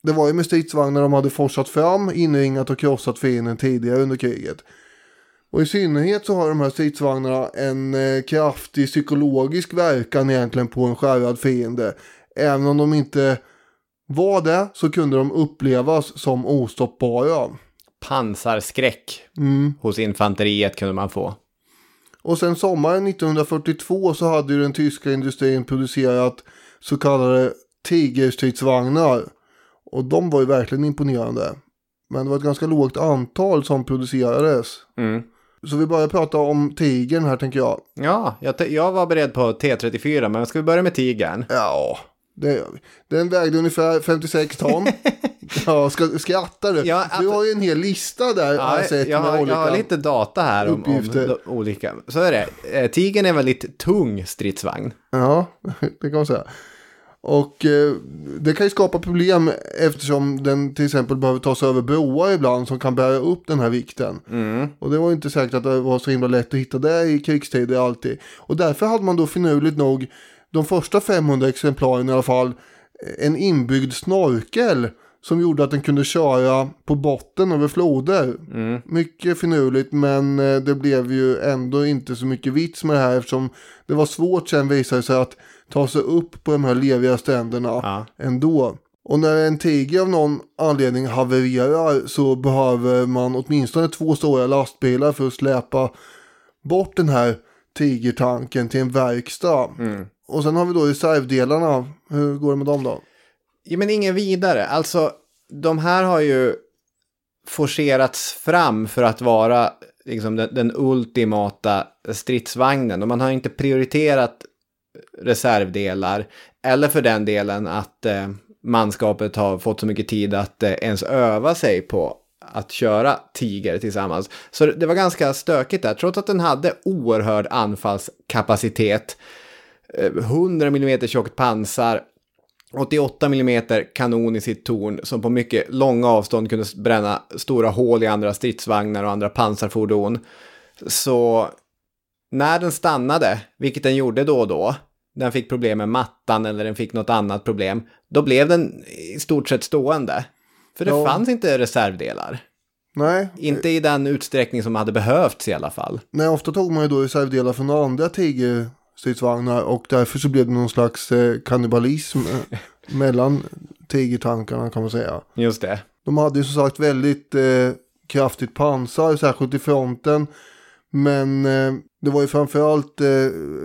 Det var ju med stridsvagnar de hade forsat fram, inringat och krossat fienden tidigare under kriget. Och i synnerhet så har de här stridsvagnarna en eh, kraftig psykologisk verkan egentligen på en skärrad fiende. Även om de inte var det så kunde de upplevas som ostoppbara. Pansarskräck Mm. hos infanteriet kunde man få. Och sen sommaren 1942 så hade ju den tyska industrin producerat så kallade Tigerstridsvagnar. Och de var ju verkligen imponerande. Men det var ett ganska lågt antal som producerades. Mm. Så vi börjar prata om Tigern här tänker jag. Ja, jag, jag var beredd på T34, men ska vi börja med Tigern? Ja, det gör vi. Den vägde ungefär 56 ton. ja, ska, skrattar du? Ja, Du har ju en hel lista där har Ja, jag sett jag, med har, jag olika... har lite data här om, om olika. Så är det. Eh, Tigern är en väldigt tung stridsvagn. Ja, det kan man säga. Och eh, det kan ju skapa problem eftersom den till exempel behöver ta sig över broar ibland som kan bära upp den här vikten. Och det var ju inte säkert att det var så himla lätt att hitta det i krigstider alltid. Och därför hade man då finurligt nog de första 500 exemplaren i alla fall eh, en inbyggd snorkel som gjorde att den kunde köra på botten över floder. Mycket finurligt men eh, det blev ju ändå inte så mycket vits med det här eftersom det var svårt sen visade sig att ta sig upp på de här leviga stränderna Ja. ändå. Och när en tiger av någon anledning havererar så behöver man åtminstone två stora lastbilar för att släpa bort den här tigertanken till en verkstad. Och sen har vi då reservdelarna. Hur går det med dem då? Ja, men ingen vidare. Alltså, de här har ju forcerats fram för att vara liksom, den, den ultimata stridsvagnen. Och man har inte prioriterat reservdelar. Eller för den delen att eh, manskapet har fått så mycket tid att eh, ens öva sig på att köra Tiger tillsammans. Så det var ganska stökigt där, trots att den hade oerhörd anfallskapacitet. eh, 100 mm tjockt pansar, 88 mm kanon i sitt torn som på mycket långa avstånd kunde bränna stora hål i andra stridsvagnar och andra pansarfordon. Så när den stannade, vilket den gjorde då och då, den fick problem med mattan eller den fick något annat problem, då blev den i stort sett stående. För det Ja. fanns inte reservdelar. Nej, Inte i den utsträckning som hade behövts i alla fall. nej, ofta tog man ju då reservdelar från andra tigerstridsvagnar och därför så blev det någon slags eh, kannibalism eh, mellan tigertankarna kan man säga. Just det. De hade ju som sagt väldigt eh, kraftigt pansar, särskilt i fronten. Men eh, det var ju framförallt eh,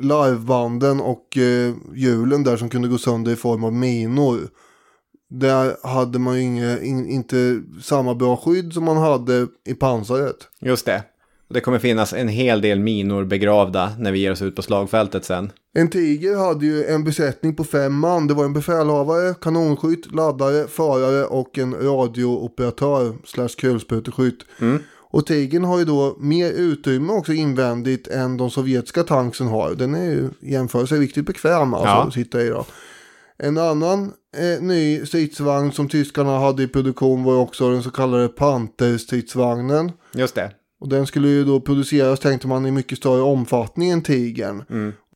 livebanden och eh, hjulen där som kunde gå sönder i form av minor. Där hade man ju inge, in, inte samma bra skydd som man hade i pansaret. Just det. Det kommer finnas en hel del minor begravda när vi ger oss ut på slagfältet sen. En Tiger hade ju en besättning på fem man. Det var en befälhavare, kanonskytt, laddare, förare och en radiooperatör slash kulspruteskytt. Och Tigern har ju då mer utrymme också invändigt än de sovjetiska tanksen har. Den är ju jämförelse riktigt bekväm alltså Ja. att sitta i då. En annan eh, ny stridsvagn som tyskarna hade i produktion var också den så kallade Panther-stridsvagnen. Just det. Och den skulle ju då produceras tänkte man i mycket större omfattning än Tigern.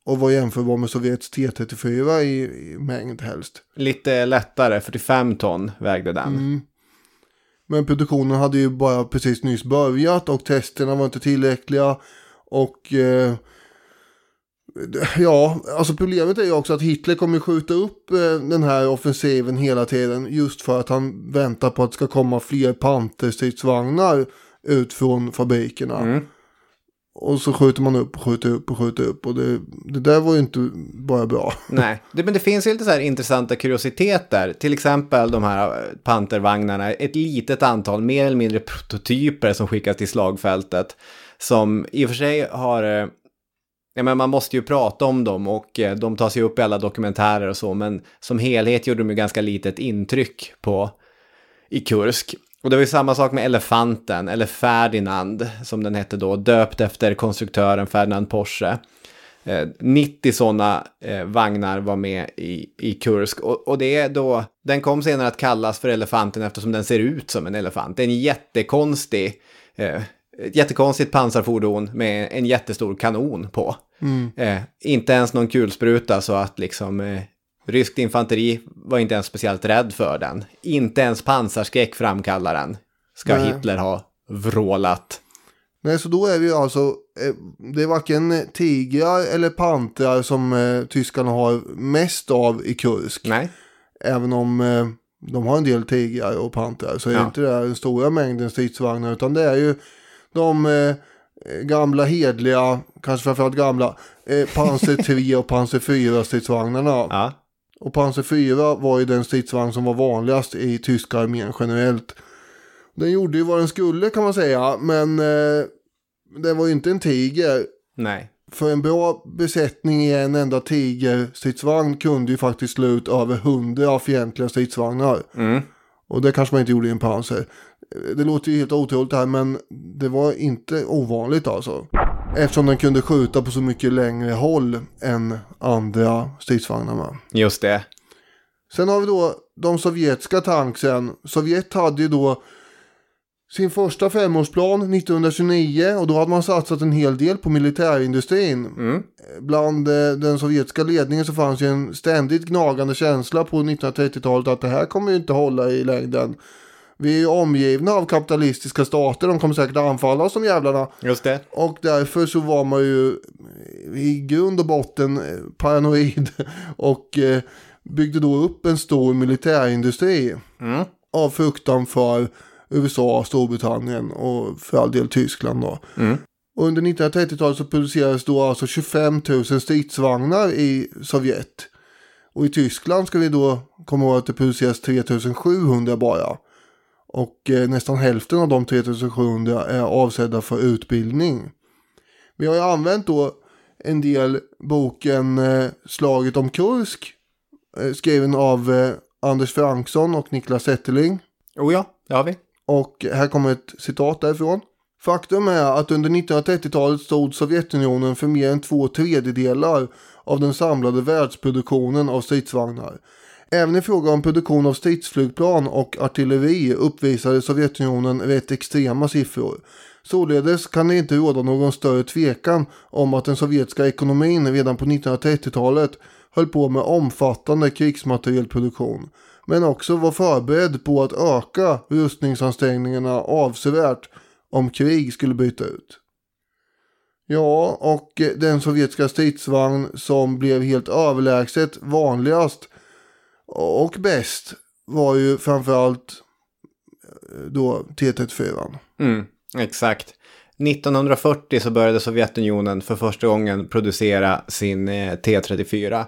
Och var jämförbar med Sovjets T34 i, i mängd helst. Lite lättare, 45 ton vägde den. Mm. Men produktionen hade ju bara precis nyss börjat och testerna var inte tillräckliga. Och eh, ja, alltså problemet är ju också att Hitler kommer skjuta upp eh, den här offensiven hela tiden. Just för att han väntar på att det ska komma fler panterstridsvagnar ut från fabrikerna. Mm. Och så skjuter man upp och skjuter upp och skjuter upp. Och det, det där var ju inte bara bra. Nej, det, men det finns ju lite så här intressanta kuriositeter. Till exempel de här eh, pantervagnarna, ett litet antal, mer eller mindre prototyper som skickas till slagfältet. Som i och för sig har, eh, ja men man måste ju prata om dem och eh, de tas ju upp i alla dokumentärer och så, men som helhet gjorde de ju ganska litet intryck på i Kursk. Och det var ju samma sak med Elefanten, eller Ferdinand som den hette då, döpt efter konstruktören Ferdinand Porsche. Eh, 90 sådana eh, vagnar var med i, i Kursk. Och, och det är då, den kom senare att kallas för elefanten eftersom den ser ut som en elefant. Det är en jättekonstig, eh, ett jättekonstigt pansarfordon med en jättestor kanon på. Mm. Eh, inte ens någon kulspruta så att liksom eh, ryskt infanteri var inte ens speciellt rädd för den. Inte ens pansarskräck framkallar den. Ska Nej. Hitler ha vrålat. Nej, så då är vi alltså, eh, det är varken tigrar eller pantrar som eh, tyskarna har mest av i Kursk. Nej. Även om eh, de har en del tigrar och pantrar så är Ja. det inte det den stora mängden stridsvagnar utan det är ju de eh, gamla hedliga, kanske framförallt gamla, eh, Panzer 3 och Panzer 4 stridsvagnarna. Ja. Och Panzer 4 var ju den stridsvagn som var vanligast i tyska armén generellt. Den gjorde ju vad den skulle kan man säga, men eh, det var ju inte en tiger. Nej. För en bra besättning i en enda tigerstridsvagn kunde ju faktiskt slå ut över hundra fientliga stridsvagnar. Mm. Och det kanske man inte gjorde i en Panzer. Det låter ju helt otroligt här men det var inte ovanligt alltså. Eftersom den kunde skjuta på så mycket längre håll än andra stridsvagnarna. Just det. Sen har vi då de sovjetiska tanksen. Sovjet hade ju då sin första femårsplan 1929 och då hade man satsat en hel del på militärindustrin. Bland eh, den sovjetiska ledningen så fanns ju en ständigt gnagande känsla på 1930-talet att det här kommer ju inte hålla i längden. Vi är ju omgivna av kapitalistiska stater, de kommer säkert anfalla oss som jävlarna. Just det. Och därför så var man ju i grund och botten eh, paranoid och eh, byggde då upp en stor militärindustri. Mm. Av fruktan för USA, Storbritannien och för all del Tyskland då. Mm. Under 1930-talet så producerades då alltså 25 000 stridsvagnar i Sovjet. Och i Tyskland ska vi då komma ihåg att det produceras 3 700 bara. Och eh, nästan hälften av de 3 700 är avsedda för utbildning. Vi har ju använt då en del boken eh, Slaget om Kursk. Eh, skriven av Anders Franksson och Niklas Zetterling. Oh ja, det har vi. Och här kommer ett citat därifrån. Faktum är att under 1930-talet stod Sovjetunionen för mer än två tredjedelar av den samlade världsproduktionen av stridsvagnar. Även i fråga om produktion av stridsflygplan och artilleri uppvisade Sovjetunionen rätt extrema siffror. Således kan det inte råda någon större tvekan om att den sovjetiska ekonomin redan på 1930-talet höll på med omfattande krigsmaterielproduktion. Men också var förberedd på att öka rustningsansträngningarna avsevärt om krig skulle bryta ut. Ja, och den sovjetiska stridsvagn som blev helt överlägset vanligast och bäst var ju framförallt eh, då T34. Mm, exakt. 1940 så började Sovjetunionen för första gången producera sin eh, T34.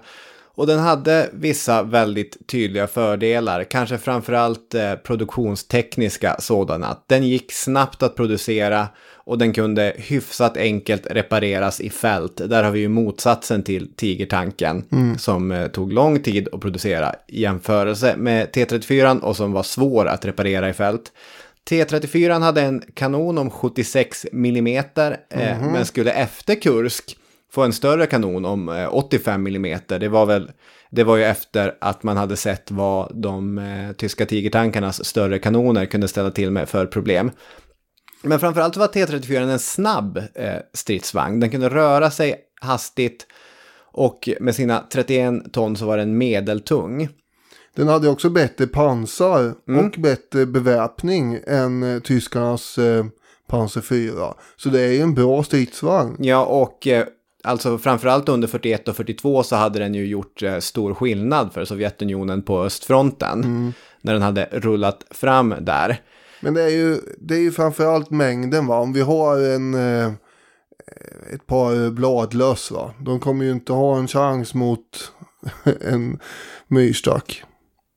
Och den hade vissa väldigt tydliga fördelar, kanske framförallt eh, produktionstekniska sådana. Den gick snabbt att producera och den kunde hyfsat enkelt repareras i fält. Där har vi ju motsatsen till Tigertanken Mm. som eh, tog lång tid att producera i jämförelse med T34 och som var svår att reparera i fält. T34 hade en kanon om 76 mm eh, Mhm. men skulle efter Kursk få en större kanon om eh, 85 mm. Det var väl det var ju efter att man hade sett vad de eh, tyska tigertankarnas större kanoner kunde ställa till med för problem. Men framförallt var T34 en snabb eh, stridsvagn. Den kunde röra sig hastigt och med sina 31 ton så var den medeltung. Den hade också bättre pansar Mm. och bättre beväpning än eh, tyskarnas eh, Panzer 4. Så det är ju en bra stridsvagn. Ja, och eh, alltså framförallt under 41 och 42 så hade den ju gjort eh, stor skillnad för Sovjetunionen på östfronten. Mm. När den hade rullat fram där. Men det är ju, det är ju framförallt mängden va. Om vi har en, eh, ett par bladlöss va. De kommer ju inte ha en chans mot en myrstack.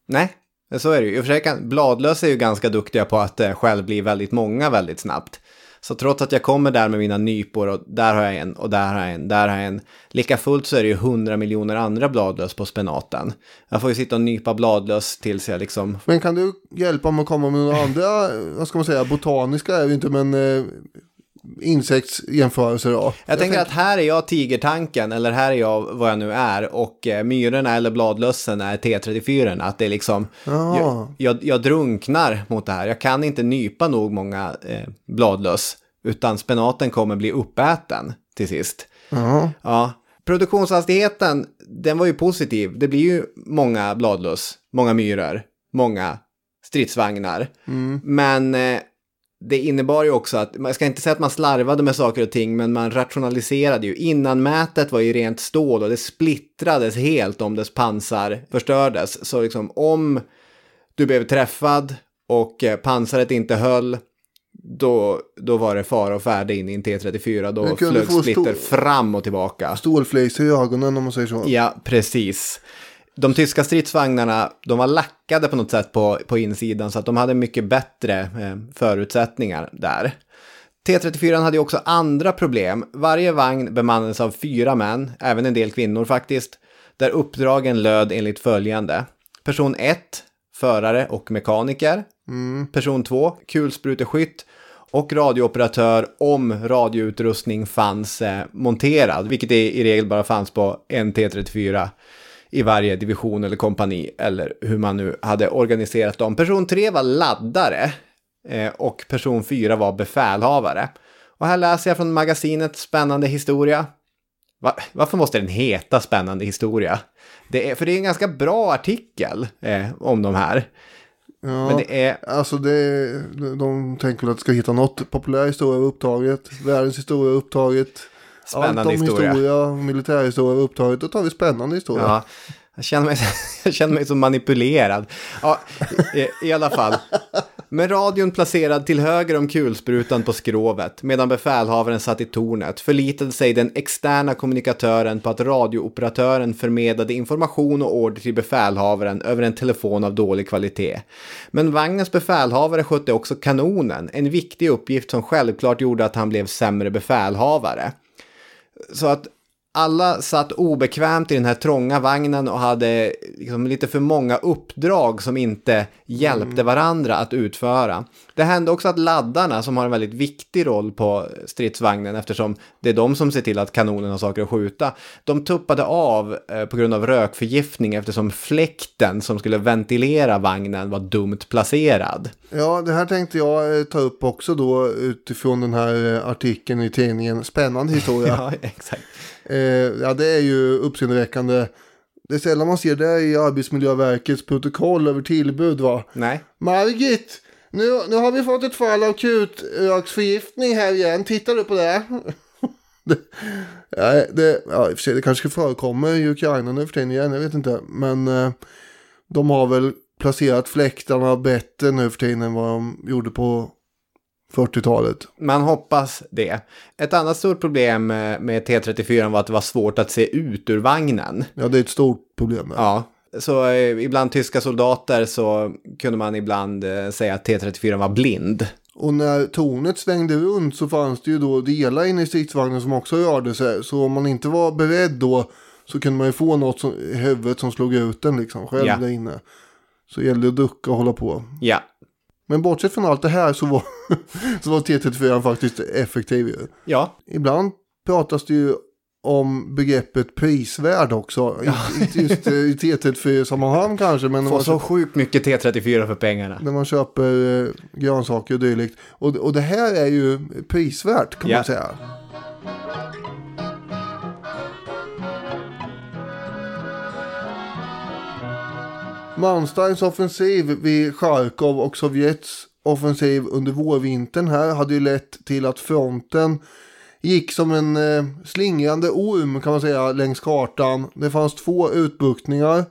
Nej, så är det ju. Bladlöss är ju ganska duktiga på att eh, själv bli väldigt många väldigt snabbt. Så trots att jag kommer där med mina nypor och där har jag en och där har jag en, där har jag en. Lika fullt så är det ju hundra miljoner andra bladlös på spenaten. Jag får ju sitta och nypa bladlös tills jag liksom... Men kan du hjälpa mig att komma med några andra, vad ska man säga, botaniska är vi inte men eh, insektsjämförelser då? Jag, tänker att här är jag tigertanken eller här är jag vad jag nu är och eh, myrorna eller bladlössen är T34. Att det är liksom, Ja. jag, jag, jag drunknar mot det här. Jag kan inte nypa nog många eh, bladlöss utan spenaten kommer bli uppäten till sist. Ja. Ja, produktionshastigheten, den var ju positiv. Det blir ju många bladlöss, många myror, många stridsvagnar. Mm. Men eh, det innebar ju också att, man ska inte säga att man slarvade med saker och ting, men man rationaliserade ju. Innanmätet var ju rent stål och det splittrades helt om dess pansar förstördes. Så liksom om du blev träffad och eh, pansaret inte höll, då, då var det fara och färde in i en T34. Då flög splitter fram och tillbaka. Stålflis i ögonen om man säger så. Ja, precis. De tyska stridsvagnarna, de var lackade på något sätt på, på insidan så att de hade mycket bättre eh, förutsättningar där. T34 hade också andra problem. Varje vagn bemannades av fyra män, även en del kvinnor faktiskt, där uppdragen löd enligt följande. Person 1, förare och mekaniker. Mm. Person 2, kulspruteskytt och radiooperatör om radioutrustning fanns eh, monterad, vilket i, i regel bara fanns på en T34 i varje division eller kompani eller hur man nu hade organiserat dem. Person 3 var laddare eh, och person 4 var befälhavare. Och här läser jag från magasinet Spännande historia. Va, varför måste den heta Spännande historia? Det är, för det är en ganska bra artikel eh, om de här. Ja, Men det är... Alltså det, de tänker väl att det ska hitta något populär historia upptaget. Världens historia upptaget. Spännande Allt om historia. historia, militärhistoria av upptaget. Då tar vi spännande historia. Ja, jag känner mig, jag känner mig så manipulerad. Ja, i, i alla fall. Med radion placerad till höger om kulsprutan på skrovet, medan befälhavaren satt i tornet, förlitade sig den externa kommunikatören på att radiooperatören förmedlade information och order till befälhavaren över en telefon av dålig kvalitet. Men vagnens befälhavare skötte också kanonen, en viktig uppgift som självklart gjorde att han blev sämre befälhavare. Så att alla satt obekvämt i den här trånga vagnen och hade liksom lite för många uppdrag som inte hjälpte varandra att utföra. Det hände också att laddarna, som har en väldigt viktig roll på stridsvagnen eftersom det är de som ser till att kanonen har saker att skjuta, de tuppade av eh, på grund av rökförgiftning eftersom fläkten som skulle ventilera vagnen var dumt placerad. Ja, det här tänkte jag eh, ta upp också då utifrån den här eh, artikeln i tidningen. Spännande historia. ja, exakt. Eh, ja, det är ju uppseendeväckande. Det är sällan man ser det i Arbetsmiljöverkets protokoll över tillbud va? Nej. Margit, nu, nu har vi fått ett fall av akutröksförgiftning här igen. Tittar du på det? det, ja, det, ja, i och för sig, det kanske förekommer i Ukraina nu för tiden igen, jag vet inte. Men eh, de har väl placerat fläktarna bättre nu för tiden än vad de gjorde på 40-talet. Man hoppas det. Ett annat stort problem eh, med T34 var att det var svårt att se ut ur vagnen. Ja, det är ett stort problem. Ja, så eh, ibland tyska soldater så kunde man ibland eh, säga att T34 var blind. Och när tornet svängde runt så fanns det ju då delar inne i stridsvagnen som också rörde sig. Så om man inte var beredd då så kunde man ju få något som, i huvudet som slog ut den liksom själv Ja. där inne. Så gällde det att ducka och hålla på. Ja, Men bortsett från allt det här så var, så var T34 faktiskt effektiv ju. ja, Ibland pratas det ju om begreppet prisvärd också. Inte- Inte just eh, i T34-sammanhang kanske, men får så sjukt mycket T34 för pengarna. när man köper eh, grönsaker och dylikt. Och, och det här är ju prisvärt kan Ja. man säga. Malmsteins offensiv vid Charkov och Sovjets offensiv under vårvintern här hade ju lett till att fronten gick som en eh, slingrande orm kan man säga längs kartan. Det fanns två utbuktningar.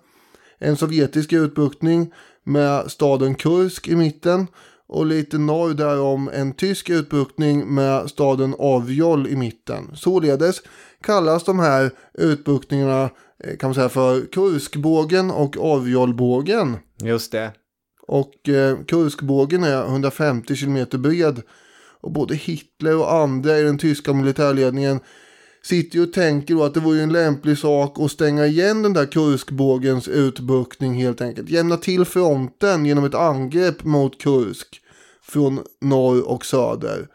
En sovjetisk utbuktning med staden Kursk i mitten och lite norr därom en tysk utbuktning med staden Avjol i mitten. Således kallas de här utbuktningarna kan man säga för Kurskbågen och Avjolbågen. Just det. Och eh, Kurskbågen är 150 km bred. Och både Hitler och andra i den tyska militärledningen sitter ju och tänker då att det vore en lämplig sak att stänga igen den där Kurskbågens utbuktning helt enkelt. Jämna till fronten genom ett angrepp mot Kursk från norr och söder.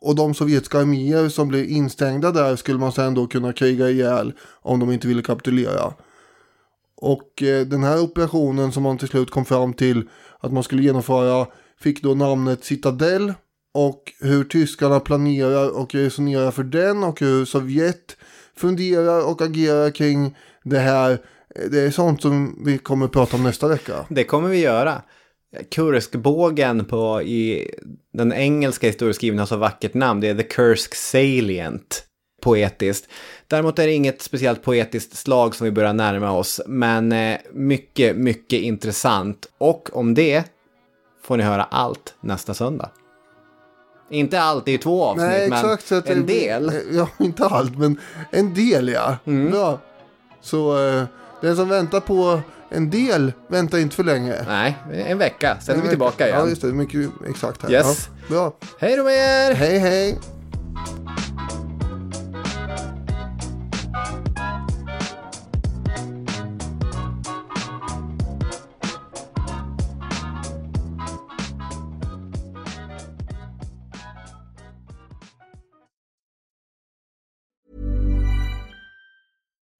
Och de sovjetiska arméer som blev instängda där skulle man sen då kunna kriga ihjäl om de inte ville kapitulera. Och eh, den här operationen som man till slut kom fram till att man skulle genomföra fick då namnet Citadel. Och hur tyskarna planerar och resonerar för den och hur Sovjet funderar och agerar kring det här. Eh, det är sånt som vi kommer att prata om nästa vecka. Det kommer vi göra. Kurskbågen på, i den engelska historieskrivningen har så vackert namn. Det är The Kursk Salient. Poetiskt. Däremot är det inget speciellt poetiskt slag som vi börjar närma oss. Men eh, mycket, mycket intressant. Och om det får ni höra allt nästa söndag. Inte allt, det är ju två avsnitt, Nej, men exakt. Att en del. Ja, inte allt, men en del ja. Bra. Så eh, den som väntar på en del väntar inte för länge. Nej, en vecka. Sen är En vi vecka. tillbaka igen. Ja, just det. Mycket exakt här. Yes. Ja, bra. Hej då med er! Hej, hej.